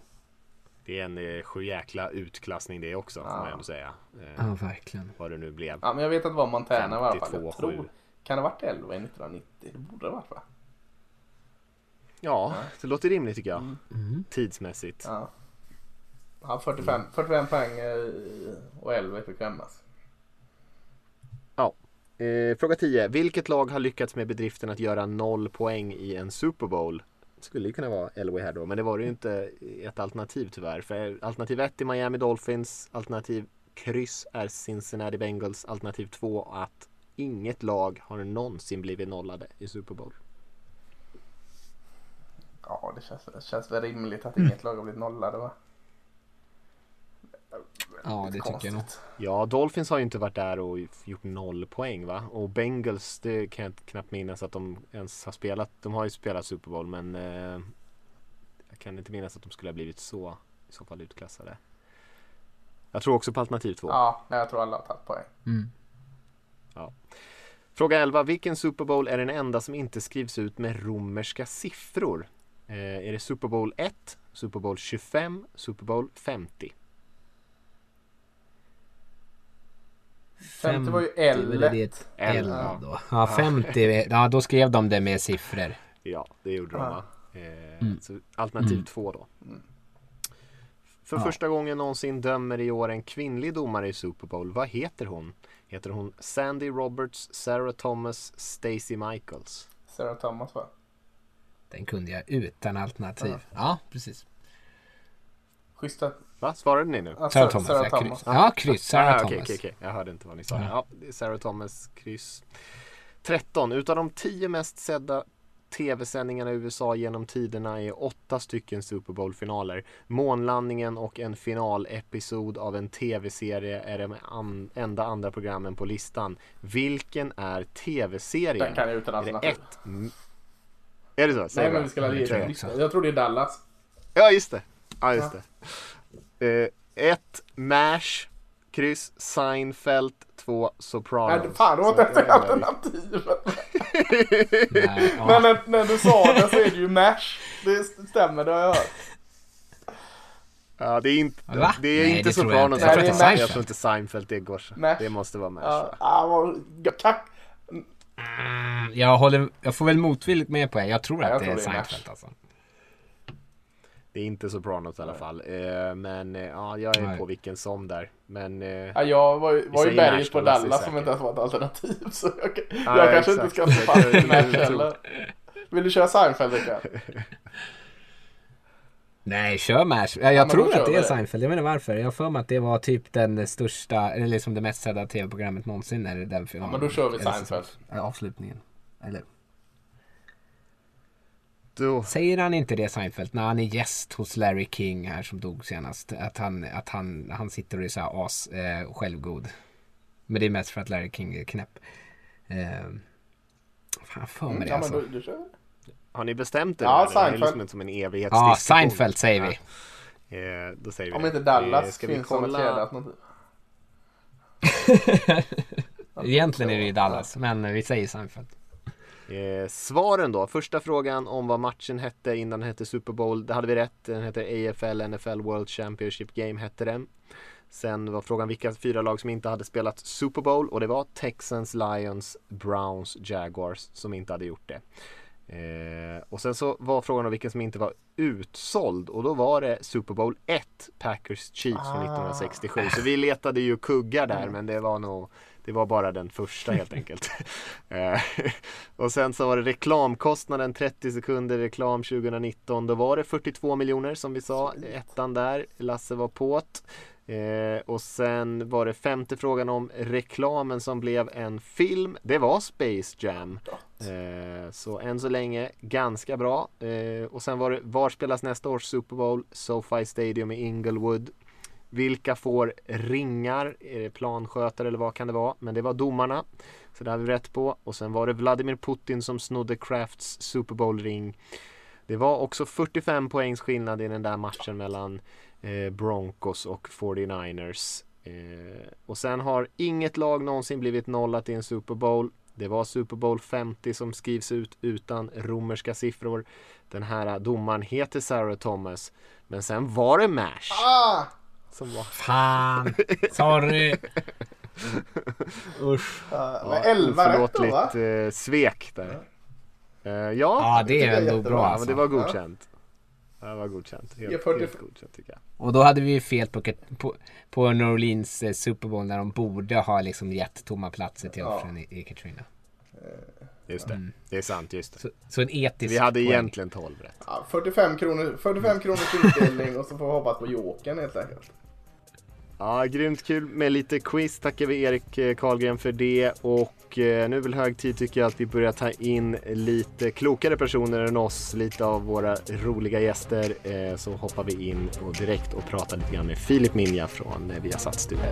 Det är en eh, sjujäkla utklassning det också får Ja. man ändå säga. Eh, ja verkligen. vad det nu blev. ja, men jag vet att det var Montana i alla fall. 52, Jag tror, 7. kan det ha varit Elway 1990? Det borde det ha varit va? Ja, det låter rimligt tycker jag. Mm. Tidsmässigt. Ja. Ja, 45, 45 poäng och 11 fick skämmas. Eh, fråga 10. Vilket lag har lyckats med bedriften att göra noll poäng i en Super Bowl? Det skulle ju kunna vara Elway här då, men det var det ju inte ett alternativ tyvärr. För alternativ 1 är Miami Dolphins, alternativ kryss är Cincinnati Bengals, alternativ 2 att inget lag har någonsin blivit nollade i Super Bowl. Ja, det känns, det känns väl rimligt att inget lag har blivit nollade va? Ja, det tycker jag nog. Ja, Dolphins har ju inte varit där och gjort noll poäng va? Och Bengals, det kan jag knappt minnas att de ens har spelat. De har ju spelat Super Bowl men eh, jag kan inte minnas att de skulle ha blivit så i så fall utklassade. Jag tror också på alternativ två. Ja, jag tror alla har tagit poäng. Fråga 11. Vilken Super Bowl är den enda som inte skrivs ut med romerska siffror? Eh, är det Super Bowl 1, Super Bowl 25, Super Bowl 50? 50 var ju Det är L. det L, L ja. då. Ja, 50. Ja, då skrev de det med siffror. Ja, det gjorde de Ja. va? Eh, Mm. så alternativ Mm. två då. För Ja. första gången någonsin dömer i år en kvinnlig domare i Super Bowl. Vad heter hon? Heter hon Sandy Roberts, Sarah Thomas, Stacey Michaels? Sarah Thomas va? Den kunde jag utan alternativ. Ja, precis. Schyssta. Va? Svarade ni nu? Ja, Sarah Sa- Thomas, Sarah ja, Thomas. kryss. Ja, kryss. Sarah Ah, okej, Thomas. okej, okej. Jag hörde inte vad ni sa. Ja. Ja, Sarah Thomas, kryss. 13. Utav de 10 mest sedda tv-sändningarna i USA genom tiderna är åtta stycken Super Bowl-finaler. Månlandningen och en finalepisod av en tv-serie är de an- enda andra programmen på listan. Vilken är tv-serien? Den kan jag utan Är det alternativ. ett? Är det så? Säg Nej men vi ska också. Jag tror det är Dallas. Ja, just det. Ja, just det. Eh, ett, MASH. Kryss, Seinfeld. Två, Sopranos. Nej fan, det var inte ens jag ett är nöjd. alternativ. Nej, ja. Men när, när du sa det så är det ju MASH. Det stämmer, det har jag hört. Ja, det är inte, Va? det är Nej, inte det jag Sopranos. inte. Jag, Nej, tror är jag tror inte Seinfeld det går. så. MASH. Det måste vara MASH Ja, va? jag. Mm, jag, håller, jag får väl motvilligt med på det. Jag tror Ja, att jag det tror är det är Seinfeld alltså. Det är inte Sopranos i alla fall. Eh, men eh, ja, jag är Nej. på vilken som där. Men eh, Ja, jag var, ju- var ju berget på är Dallas som inte ens var ett alternativ. Så jag, Ja, jag kanske exakt. inte ska stå fast heller. Vill du köra Seinfeld Rickard? Nej, kör MASH. Ja, jag då tror att det är det. Seinfeld. Jag vet inte varför. Jag har för mig att det var typ den största, eller liksom det mest sedda tv-programmet någonsin. När den filmen. men då kör vi Seinfeld. Avslutningen. Eller? Då, Säger han inte det Seinfeld när han är gäst hos Larry King här som dog senast? Att han, att han, han sitter och är så här as eh, självgod. Men det är mest för att Larry King är knäpp. Eh, fan för mig det Ja men alltså. kör vi. har ni bestämt er? Ja, där? Det här är Seinfeld. liksom som en evighetsdiskussion. Ja, Seinfeld säger vi. Eh, då säger vi Om det. inte Dallas Eh, ska vi finns som ett alternativ. Egentligen är det ju Dallas, men vi säger Seinfeld. Eh, svaren då. Första frågan om vad matchen hette innan den hette Super Bowl. Det hade vi rätt. Den heter AFL NFL World Championship Game hette den. Sen var frågan vilka fyra lag som inte hade spelat Super Bowl och det var Texans, Lions, Browns, Jaguars som inte hade gjort det. Eh, och sen så var frågan om vilken som inte var utsåld och då var det Super Bowl 1 Packers Chiefs från Ah. 1967. Så vi letade ju kuggar där men det var nog det var bara den första helt enkelt. Eh, och sen så var det reklamkostnaden 30 sekunder reklam 2019. Då var det 42 miljoner som vi sa. Ettan där. Lasse var påt. Eh, och sen var det femte frågan om reklamen som blev en film. Det var Space Jam. Eh, så än så länge ganska bra. Eh, och sen var det var spelas nästa års Super Bowl? SoFi Stadium i Inglewood. Vilka får ringar? Är det planskötare eller vad kan det vara? Men det var domarna. Så det har vi rätt på. Och sen var det Vladimir Putin som snodde Crafts Super Bowl-ring. Det var också 45 poängs skillnad i den där matchen mellan Broncos och 49ers. Eh, och sen har inget lag någonsin blivit nollat i en Super Bowl. Det var Super Bowl 50 som skrivs ut utan romerska siffror. Den här domaren heter Sarah Thomas. Men sen var det MASH. Ah! Som var Fan, sorry. Usch. Uh, men 11 rätt då va? eh, svek där. Eh, ja, Ja, det tycker är ändå bra ja, men alltså. det var godkänt. Ja, det var godkänt. Helt, Ja, 40 helt godkänt tycker jag. Och då hade vi ju fel på, på, på New Orleans eh, Super Bowl när de borde ha liksom gett tomma platser till Ja. offren i, i Katrina. Just det. Mm. Det är sant, just det. Så, så en etisk Vi hade poäng. egentligen 12 rätt. Ja, 45 kronor, 45 kronors utdelning och så får vi hoppas på Jokern helt enkelt. Ja, grymt kul med lite quiz. Tackar vi Erik eh, Karlgren för det. Och eh, nu är väl hög tid tycker jag att vi börjar ta in lite klokare personer än oss. Lite av våra roliga gäster. Eh, så hoppar vi in och direkt och pratar lite grann med Filip Minja från eh, Viasat Studio.